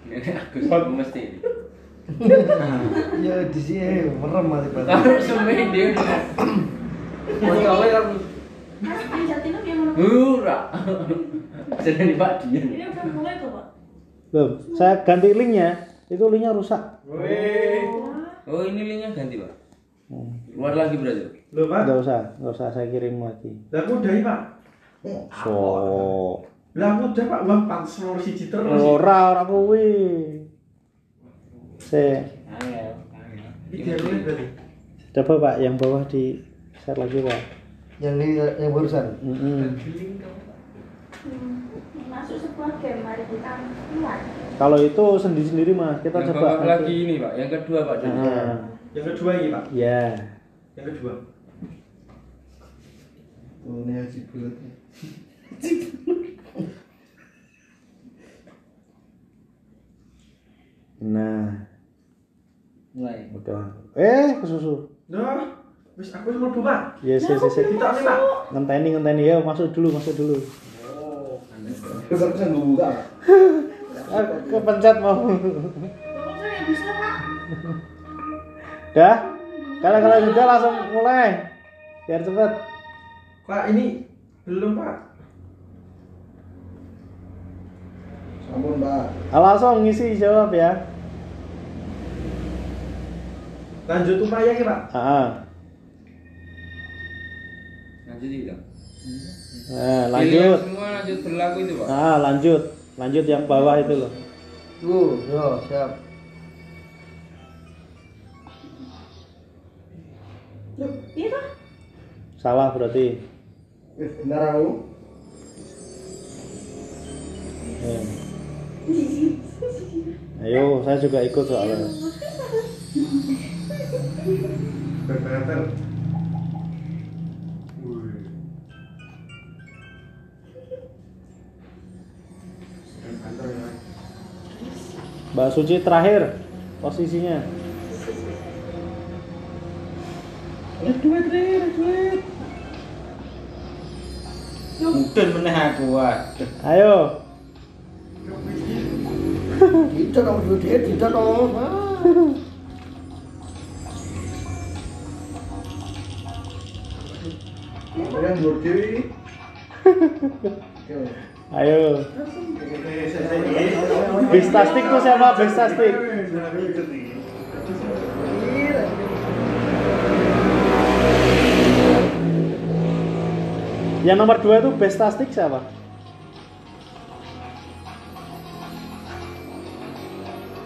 S3: Ini aku mesti.
S6: Ya di sini merem mati
S3: Taruh semen dia.
S6: Masalah yang
S5: mana?
S3: Hura. Sedang di Pak Dian.
S5: Ini udah mulai kok, Pak.
S1: Belum, saya ganti linknya, itu linknya rusak.
S2: Wih.
S3: Oh ini linknya ganti Pak.
S1: Hmm.
S3: Keluar lagi berarti.
S2: Loh pak,
S1: Nggak usah, nggak usah saya kirim lagi.
S2: lah aku udah pak.
S1: So,
S2: Lah aku udah pak, wah pantes nomor siji terus.
S1: ora ora kuwi. Se.
S2: Ini berarti.
S1: coba Pak yang bawah di share lagi Pak.
S6: yang di yang barusan.
S1: Mm-mm.
S5: Hmm, Masuk sebuah game, mari kita keluar.
S1: Kalau itu sendiri-sendiri Mas, kita
S3: Yang
S1: coba
S3: bawah
S1: nanti.
S3: lagi ini Pak. Yang kedua Pak. Jadi.
S1: Nah,
S2: Yang kedua ini pak,
S1: ya.
S2: yang kedua.
S6: Tuh ini haji bulat.
S1: Nah,
S4: Mulai.
S1: udah. Eh, kesusu.
S2: Nah, wis aku wis mlebu pak.
S1: Yes, yes, yes.
S2: Kita.
S1: Ngenteni, ngenteni ya, masuk dulu, masuk dulu.
S6: Aku bisa buka.
S1: Kepencet mau.
S5: Bisa, Pak.
S1: Dah? Kalau kalau sudah langsung mulai. Biar cepet.
S2: Pak ini belum pak.
S6: Sampun pak.
S1: Langsung ngisi jawab ya.
S2: Lanjut upaya ya pak.
S1: Ah,
S3: Lanjut ini dong.
S1: Nah,
S3: Pilihan
S1: lanjut.
S3: semua lanjut berlaku itu Pak.
S1: Ah, lanjut. Lanjut yang bawah itu loh.
S6: Tuh, yo siap.
S5: Loh, iya toh?
S1: Salah berarti.
S6: Eh, benar aku.
S1: Ayo, saya juga ikut soalnya.
S2: Bermeter. Ya.
S1: Mbak Suci terakhir posisinya.
S2: Duit duit.
S3: Mungkin meneh aku waduh.
S1: Ayo.
S6: Tidak dong, duit dia tidak dong. Dewi. Oke.
S1: Ayo. Bestastik tuh siapa? Bestastik. Yang nomor dua itu Bestastik siapa?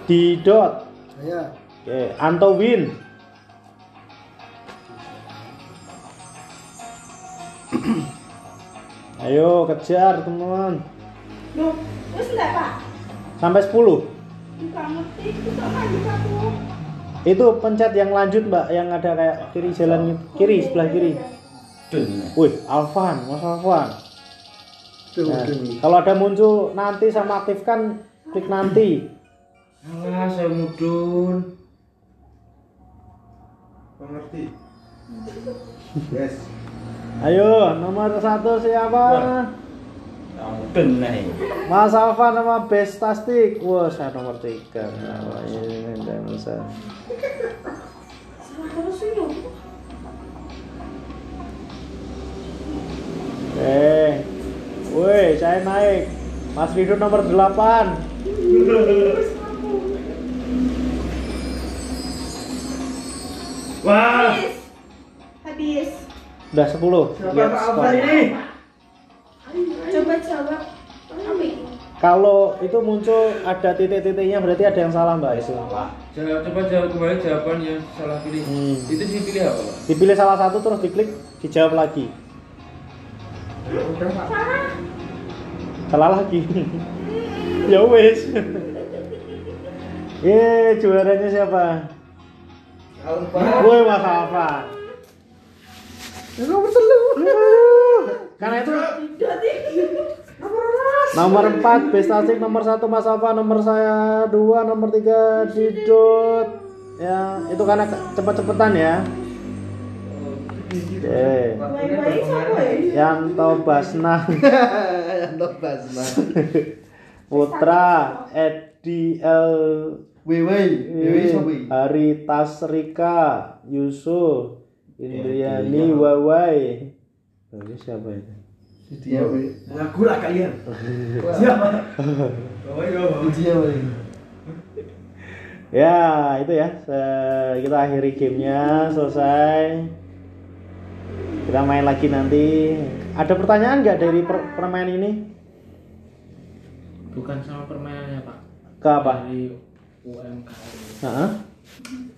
S1: Di dot.
S6: Saya.
S1: Oke, Anto Win. Ayo kejar teman.
S5: Loh, wis enggak, Pak?
S1: Sampai 10.
S5: Bukan ngerti, itu kok maju aku.
S1: Itu pencet yang lanjut, Mbak, yang ada kayak kiri jalan gitu. Kiri sebelah kiri. Wih, Alvan, Mas Alvan. Nah, kalau ada muncul nanti sama aktifkan klik nanti.
S3: Alah, saya mudun.
S2: Mengerti. Yes.
S1: Ayo, nomor satu siapa?
S3: Ini.
S1: Mas Alvan sama Bestastik. Wah, saya nomor tiga. Nah, ini dan bisa. Oke. Woi, saya naik. Mas Rido nomor 8.
S5: Wis aku.
S2: Wah.
S5: Habis. Habis.
S1: Udah 10.
S2: Siapa
S1: Lihat
S2: Pak
S1: skor.
S2: Alvan ini?
S5: Coba jawab.
S1: Kalau itu muncul ada titik-titiknya berarti ada yang salah Mbak.
S3: Jawab, coba jawab kembali jawaban yang salah pilih.
S1: Hmm.
S3: Itu dipilih apa Pak?
S1: Dipilih salah satu terus diklik dijawab lagi.
S5: Salah.
S1: Salah lagi. ya wes. Eh, juaranya siapa? Gue Mas Alfa.
S6: Nomor telu.
S1: Karena itu Nomor 4 Bestasik nomor 1 Mas Alfa, nomor saya 2, nomor 3 Didot. Ya, itu karena cepet-cepetan ya. Oke.
S5: Siapa ya?
S1: Yanto Basnang
S6: Untuk basma.
S1: Putra Edi L
S6: Wewe, wewe?
S1: Hari Tasrika Yusuf Indriani Wawai Oh, ini siapa itu?
S6: Dia wewe.
S2: Ngaku lah kalian. Siapa? Iya.
S6: Dia wewe.
S1: Ya itu ya kita akhiri gamenya selesai kita main lagi nanti ada pertanyaan nggak dari per- permainan ini
S4: bukan sama permainannya pak
S1: ke apa?
S4: dari UMKM
S1: Heeh.
S4: Eh,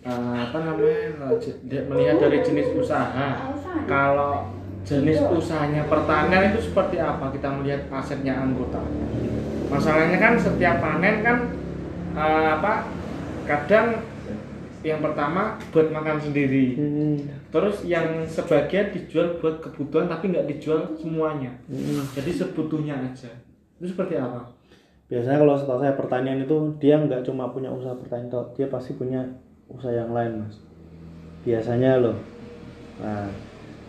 S4: apa namanya eh, je- de- melihat dari jenis usaha. Kalau jenis usahanya pertanian itu seperti apa? Kita melihat asetnya anggota. Masalahnya kan setiap panen kan eh, apa kadang yang pertama buat makan sendiri.
S1: Hmm.
S4: terus yang sebagian dijual buat kebutuhan tapi nggak dijual semuanya.
S1: Hmm.
S4: jadi sebutuhnya aja. Itu seperti apa?
S1: Biasanya kalau setahu saya pertanian itu dia nggak cuma punya usaha pertanian, dia pasti punya usaha yang lain mas. Biasanya loh. Nah,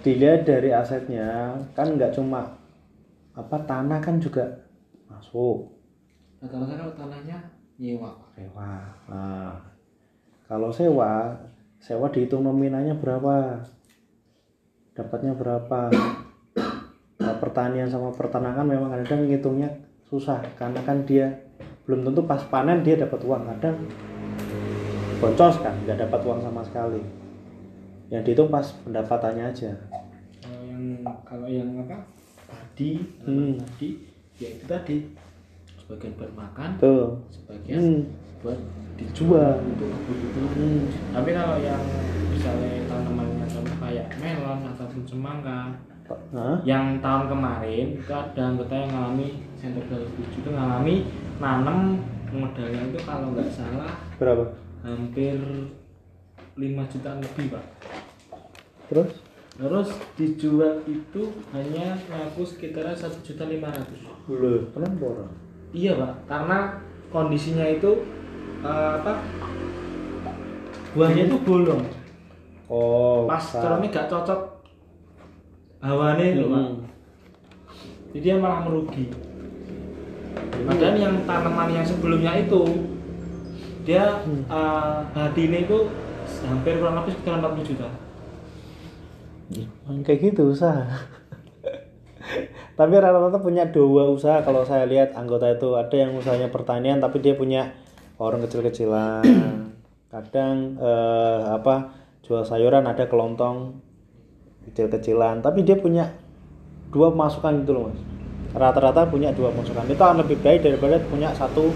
S1: dilihat dari asetnya kan nggak cuma apa tanah kan juga masuk
S4: rata-rata kalau tanahnya nyewa
S1: sewa. Nah, kalau sewa, sewa dihitung nominalnya berapa, dapatnya berapa. Nah, pertanian sama peternakan memang kadang ngitungnya susah karena kan dia belum tentu pas panen dia dapat uang kadang boncos kan nggak dapat uang sama sekali. Yang dihitung pas pendapatannya aja.
S4: Kalau yang kalau yang apa? Padi
S1: Hmm.
S4: tadi ya itu tadi. Sebagian buat makan
S1: tuh
S4: sebagian
S1: hmm.
S4: buat
S1: dijual
S4: untuk kebutuhan.
S1: Hmm.
S4: tapi kalau yang misalnya tanamannya contoh kayak melon ataupun semangka
S1: Hah?
S4: yang tahun kemarin itu ada anggota yang ngalami center dari tujuh itu ngalami nanam modalnya itu kalau nggak salah
S1: berapa
S4: hampir 5 juta lebih pak.
S1: Terus?
S4: Terus dijual itu hanya ngaku sekitaran satu juta lima ratus.
S1: Loh, kenapa orang?
S4: iya pak. Karena kondisinya itu eh, apa? Buahnya itu bolong.
S1: Oh,
S4: pas cerone gak cocok hawane itu pak.
S1: Hmm.
S4: jadi dia malah merugi. Padahal yang tanaman yang sebelumnya itu dia
S1: Hmm.
S4: eh, hatinya itu hampir kurang lebih sekitar 40 juta
S1: kayak gitu usaha. tapi rata-rata punya dua usaha kalau saya lihat anggota itu ada yang usahanya pertanian tapi dia punya warung kecil-kecilan. Kadang eh, apa jual sayuran ada kelontong kecil-kecilan tapi dia punya dua masukan gitu loh mas. Rata-rata punya dua masukan itu akan lebih baik daripada punya satu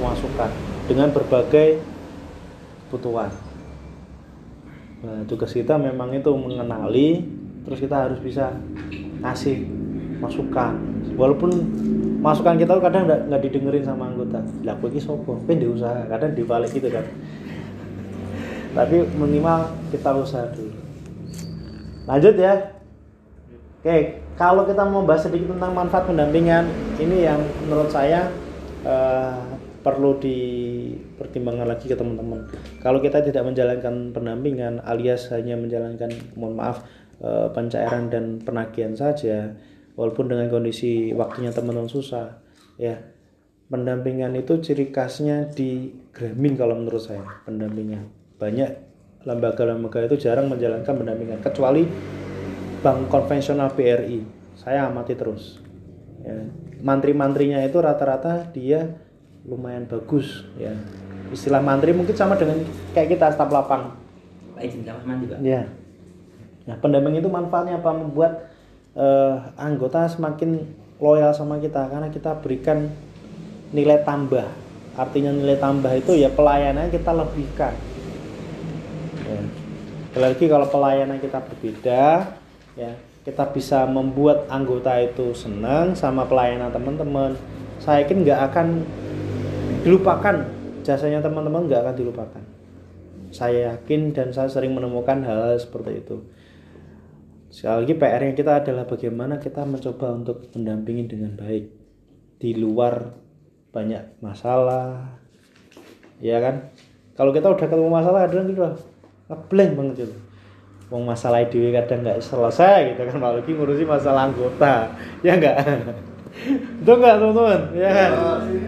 S1: masukan dengan berbagai kebutuhan. Nah, tugas kita memang itu mengenali, terus kita harus bisa ngasih masukan. Walaupun masukan kita kadang nggak didengerin sama anggota. Lah, iki sopo? Kowe ndek usaha, kadang dibalik gitu kan. Tapi minimal kita usaha dulu. Lanjut ya. Oke, kalau kita mau bahas sedikit tentang manfaat pendampingan, ini yang menurut saya eh, perlu dipertimbangkan lagi ke teman-teman. Kalau kita tidak menjalankan pendampingan alias hanya menjalankan mohon maaf eh, pencairan dan penagihan saja, walaupun dengan kondisi waktunya teman-teman susah, ya pendampingan itu ciri khasnya di Gramin kalau menurut saya pendampingan banyak lembaga-lembaga itu jarang menjalankan pendampingan kecuali bank konvensional BRI saya amati terus ya. mantri-mantrinya itu rata-rata dia lumayan bagus ya. Istilah mantri mungkin sama dengan kayak kita staf lapang.
S7: Pak izin kamar mandi pak.
S1: ya. Nah pendamping itu manfaatnya apa? Membuat eh, anggota semakin loyal sama kita karena kita berikan nilai tambah. Artinya nilai tambah itu ya pelayanan kita lebihkan. Ya. Lagi kalau pelayanan kita berbeda ya kita bisa membuat anggota itu senang sama pelayanan teman-teman. Saya yakin nggak akan dilupakan. Jasanya teman-teman nggak akan dilupakan. Saya yakin dan saya sering menemukan hal, -hal seperti itu. Sekali lagi PR yang kita adalah bagaimana kita mencoba untuk mendampingi dengan baik. Di luar banyak masalah ya kan? Kalau kita udah ketemu masalah kadang gitu ngeblank banget itu. Wong masalah dewi kadang nggak selesai gitu kan apalagi ngurusi masalah anggota ya enggak itu enggak teman-teman. Ya kan?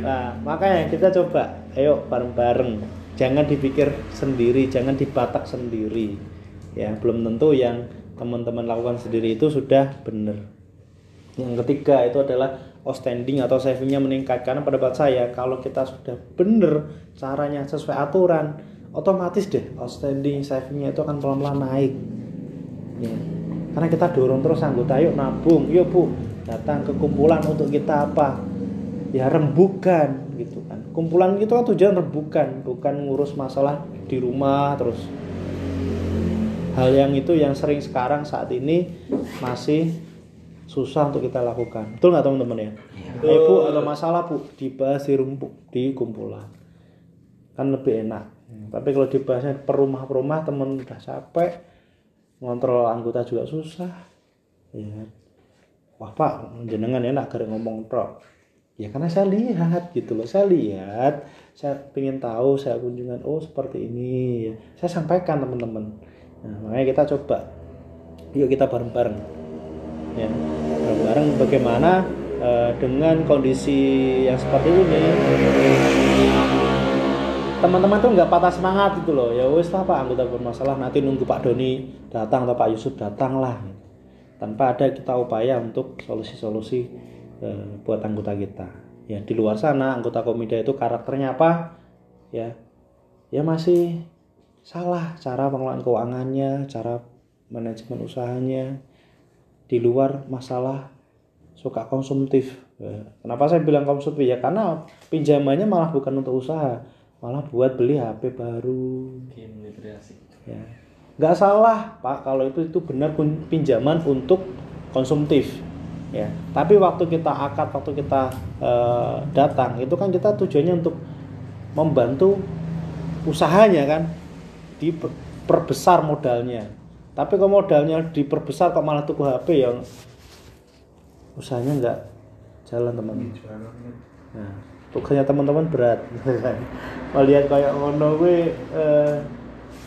S1: Nah makanya kita coba. Ayo bareng-bareng. Jangan dipikir sendiri jangan dibatak sendiri. Ya belum tentu yang teman-teman lakukan sendiri itu sudah benar. Yang ketiga itu adalah outstanding atau savingnya meningkat. Karena pada saat saya kalau kita sudah benar caranya sesuai aturan otomatis deh outstanding savingnya itu akan pelan-pelan naik. Ya. Karena kita dorong terus anggota yuk nabung. Yuk bu datang ke kumpulan untuk kita apa? Ya rembukan gitu kan. Kumpulan itu kan tujuan rembukan bukan ngurus masalah di rumah terus hal yang itu yang sering sekarang saat ini masih susah untuk kita lakukan. Betul nggak teman-teman ya? Ayo bu ada masalah bu dibahas di rumpuk di kumpulan. Kan lebih enak. Tapi kalau dibahasnya per rumah per rumah temen udah capek ngontrol anggota juga susah. Ya wah pak jenengan enak gara ngomong tok ya karena saya lihat gitu loh. Saya lihat saya ingin tahu saya kunjungan oh seperti ini. Ya saya sampaikan teman-teman. Nah makanya kita coba. Yuk kita bareng-bareng. Ya bareng-bareng bagaimana eh, dengan kondisi yang seperti ini. Teman-teman tuh nggak patah semangat gitu loh. Ya wes lah pak anggota bermasalah. Nanti nunggu Pak Doni datang atau Pak Yusuf datang lah tanpa ada kita upaya untuk solusi-solusi eh, buat anggota kita. Ya di luar sana anggota komida itu karakternya apa? Ya ya masih salah cara pengelolaan keuangannya cara manajemen usahanya. Di luar masalah suka konsumtif. Ya, kenapa saya bilang konsumtif? Ya karena pinjamannya malah bukan untuk usaha malah buat beli HP baru. Ya nggak salah pak kalau itu itu benar pinjaman untuk konsumtif ya. Tapi waktu kita akad waktu kita eh, datang itu kan kita tujuannya untuk membantu usahanya kan diperbesar modalnya. Tapi kalau modalnya diperbesar kok malah tuku HP yang usahanya nggak jalan teman nah tugasnya teman-teman berat. Melihat kayak ngono gue eh,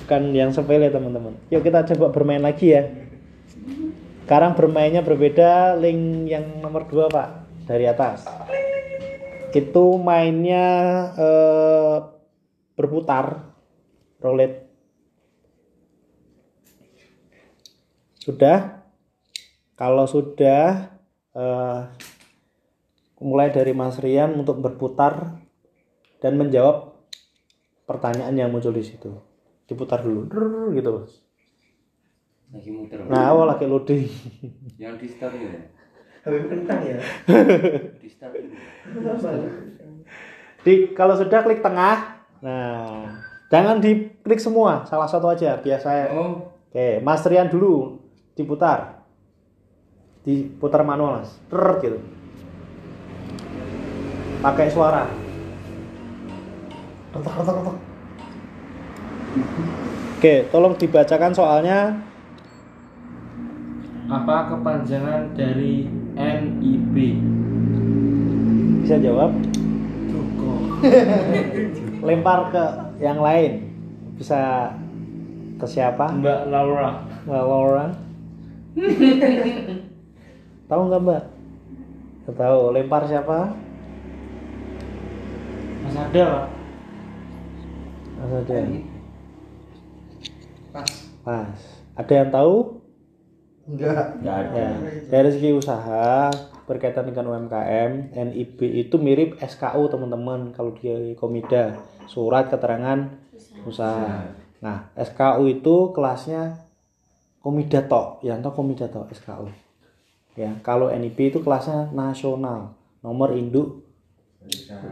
S1: bukan yang sepele teman-teman. Yuk kita coba bermain lagi ya. Sekarang bermainnya berbeda link yang nomor dua pak. Dari atas. Itu mainnya eh, berputar roulette. Sudah? Kalau sudah eh, mulai dari Mas Rian untuk berputar dan menjawab pertanyaan yang muncul di situ diputar dulu Drrrr, gitu bos
S3: Lagi muter.
S1: nah awal lagi loading.
S3: Yang di start ya.
S6: Habis kentang ya.
S3: Di start
S1: di kalau sudah klik tengah. Nah jangan diklik semua salah satu aja biasa ya
S3: Oh,
S1: oke Mas Rian dulu diputar. Diputar manual mas. Drrrr, gitu. Pakai suara.
S6: Retak retak retak.
S1: Oke tolong dibacakan soalnya.
S4: Apa kepanjangan dari NIB?
S1: bisa jawab? Lempar ke yang lain. Bisa ke siapa?
S4: Mbak Laura.
S1: Mbak Laura. Tahu nggak mbak? Nggak tahu. Lempar siapa?
S4: Mas Adel.
S1: Mas ada
S2: Pas.
S1: ada yang tahu?
S6: Enggak.
S3: enggak ada.
S1: ya dari segi usaha berkaitan dengan UMKM NIB itu mirip SKU teman-teman kalau di Komida. Surat keterangan usaha. Nah SKU itu kelasnya Komida tok. Yang tahu Komida tok SKU ya kalau NIB itu kelasnya nasional. Nomor induk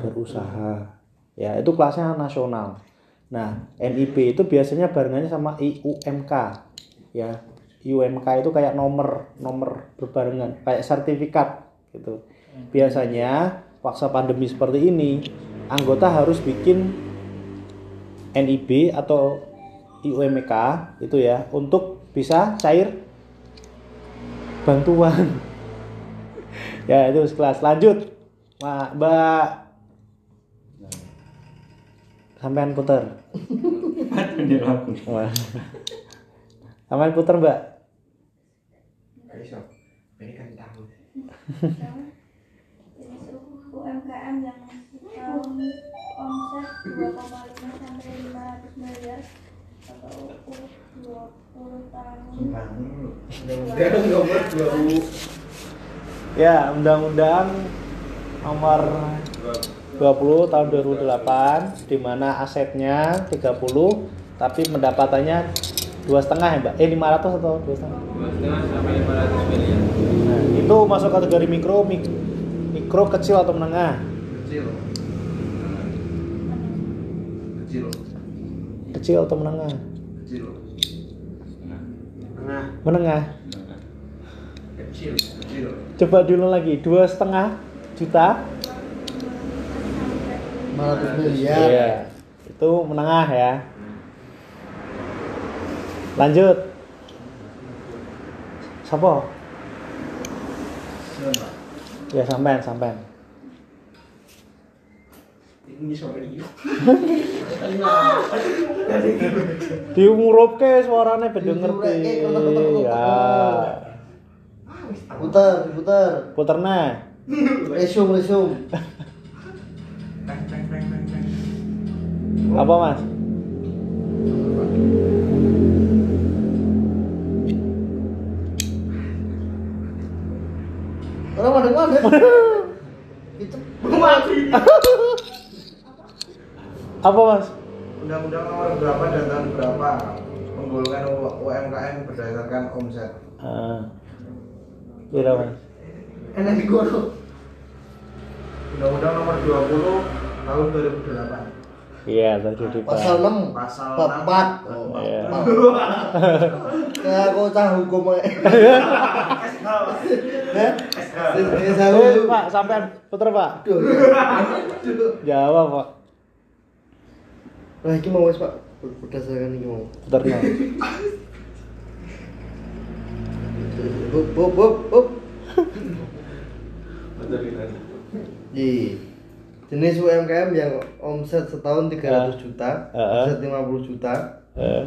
S1: berusaha. Ya itu kelasnya nasional nah NIB itu biasanya barengannya sama IUMK ya IUMK itu kayak nomor nomor berbarengan kayak sertifikat gitu biasanya paksa pandemi seperti ini anggota harus bikin NIB atau IUMK itu ya untuk bisa cair bantuan. ya itu sekelas. Lanjut, Mbak. Sampean puter. Sampean puter Mbak.
S5: Jenis UMKM yang um, omset 2,5 sampai 500 miliar atau umur 20 tahun.
S1: Ya, Undang-Undang Nomor 20 tahun 2008 di mana asetnya 30 tapi pendapatannya dua setengah ya mbak? Eh 500 atau dua setengah?
S3: sampai 500 miliar.
S1: Nah, itu masuk kategori mikro, mik- mikro kecil atau menengah?
S2: Kecil. Kecil.
S1: Kecil atau menengah?
S2: Kecil.
S1: Menengah.
S2: Kecil. Kecil.
S1: Coba dulu lagi, dua setengah juta.
S6: 500 miliar.
S1: Iya, itu menengah ya. Lanjut. Siapa? Ya sampean, sampean.
S2: Ini.
S1: Diumuruke suarane ben denger
S6: Diumurake, krono-krono.
S1: Ya.
S6: Putar, putar.
S1: Puterna.
S6: Resum, resum.
S1: Apa, Mas?
S6: Orang mana mana? Itu
S1: Apa, Mas?
S2: Undang-undang nomor berapa dan tahun berapa menggolongkan UMKM berdasarkan omset?
S1: Ah. Kira, Mas.
S6: enak di.
S2: Undang-undang nomor 20 tahun 2008.
S1: Iya, tadi di
S6: Pasal 6
S2: Pasal
S6: bab
S2: 6.
S6: 4.
S1: Iya.
S6: Ya aku cah hukum ae.
S1: Eh,
S6: tahu.
S1: Pak, sampean puter, Pak.
S6: Aduh.
S1: Jawab, Pak.
S6: Nah, ini mau wes, Pak. Berdasarkan ini mau.
S1: Puterna.
S6: Bup, bup, bup, bup. Di jenis UMKM yang omset setahun 300 juta,
S1: Heeh.
S6: omset 50 juta.
S1: Eh,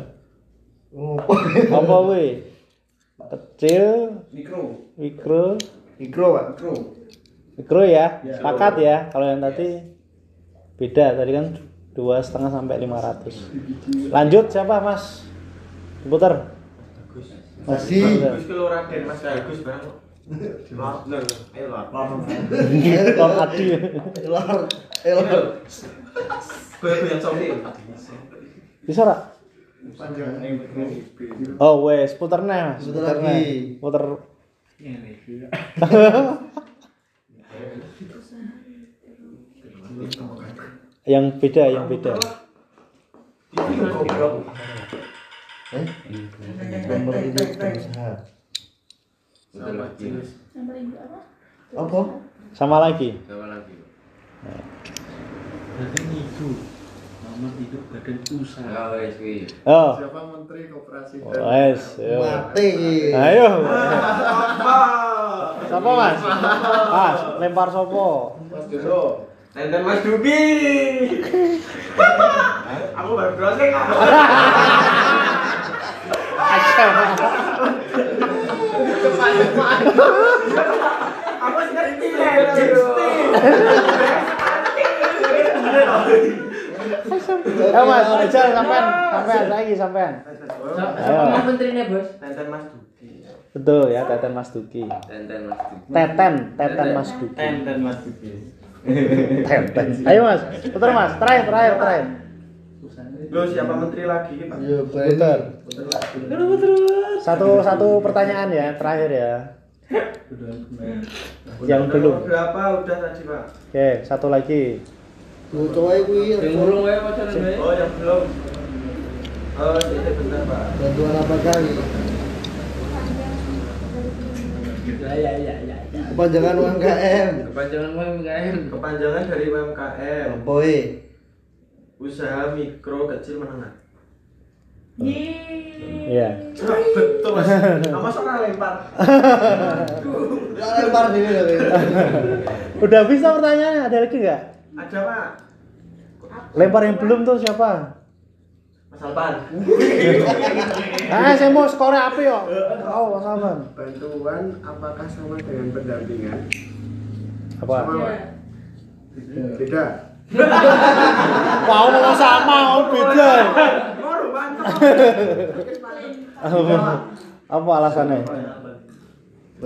S6: Oh,
S1: apa we? Kecil,
S2: Mikro.
S1: mikro,
S6: mikro, Pak.
S2: Mikro.
S1: mikro ya. Sepakat ya. Kalau yang tadi beda. Tadi kan dua setengah sampai 500. Lanjut siapa, Mas? Puter.
S6: Masih.
S2: Bagus kalau Raden Mas Bagus barang kok. Lor. Ayo lor.
S1: Lord Adi.
S2: Gue yang sopi.
S1: Bisa rak? Oh wes, puter nih.
S6: Puter lagi.
S1: Puter. yang beda, yang beda.
S6: Eh? Nomor induk pengusaha.
S3: Betul lagi.
S5: Nomor ibu apa?
S6: Apa?
S1: Sama lagi.
S3: Siapa lagi?
S4: Berarti itu nomor hidup badan usaha.
S3: Ya wes kuwi.
S1: Oh,
S2: Siapa Menteri Koperasi
S1: wes. yo.
S6: Mati.
S1: Ayo. Siapa mas? Mas, lempar sopo.
S2: Mas Dodo. Nenten Mas Dubi. Aku baru browsing. Aku ngerti
S1: Ya mas, aja sampean, sampean lagi sampean. Ayo.
S3: menterinya, Bos?
S2: Nenten Mas Dubi.
S1: Betul ya, Teten Mas Duki.
S3: Tenten Mas Duki.
S1: Teten, Teten Mas Duki.
S2: Nenten Mas Dubi.
S1: Teten. Ayo mas, putar mas, terakhir, terakhir, terakhir.
S2: Lo siapa menteri lagi, Pak?
S6: Iya,
S1: Putar.
S6: benar.
S1: Satu satu pertanyaan ya, terakhir ya. Yang belum.
S2: Berapa udah tadi, Pak?
S1: Oke, satu lagi.
S6: Tuh, coba kuwi.
S3: Yang urung wae pacaran.
S2: Oh, yang belum. Oh, ini bentar, Pak.
S6: Bantuan apa kali?
S3: Ya ya ya ya.
S6: Kepanjangan UMKM.
S3: Kepanjangan UMKM.
S2: Kepanjangan dari UMKM.
S6: Eh?
S2: Usaha mikro kecil menengah.
S5: Yeay.
S1: Iya.
S2: Betul mas. Nama soalnya lempar.
S6: Ya lempar diri loh.
S1: Udah bisa pertanyaannya, ada lagi nggak?
S2: Ada pak.
S1: Lempar yang belum tuh siapa?
S2: Mas Alpan.
S1: Ah, saya mau skornya apa yo? Oh, Mas Alvan.
S7: Bantuan apakah sama dengan pendampingan?
S1: Apa?
S7: Sama. Beda.
S1: Mau mau sama, mau beda. Apa, apa alasannya?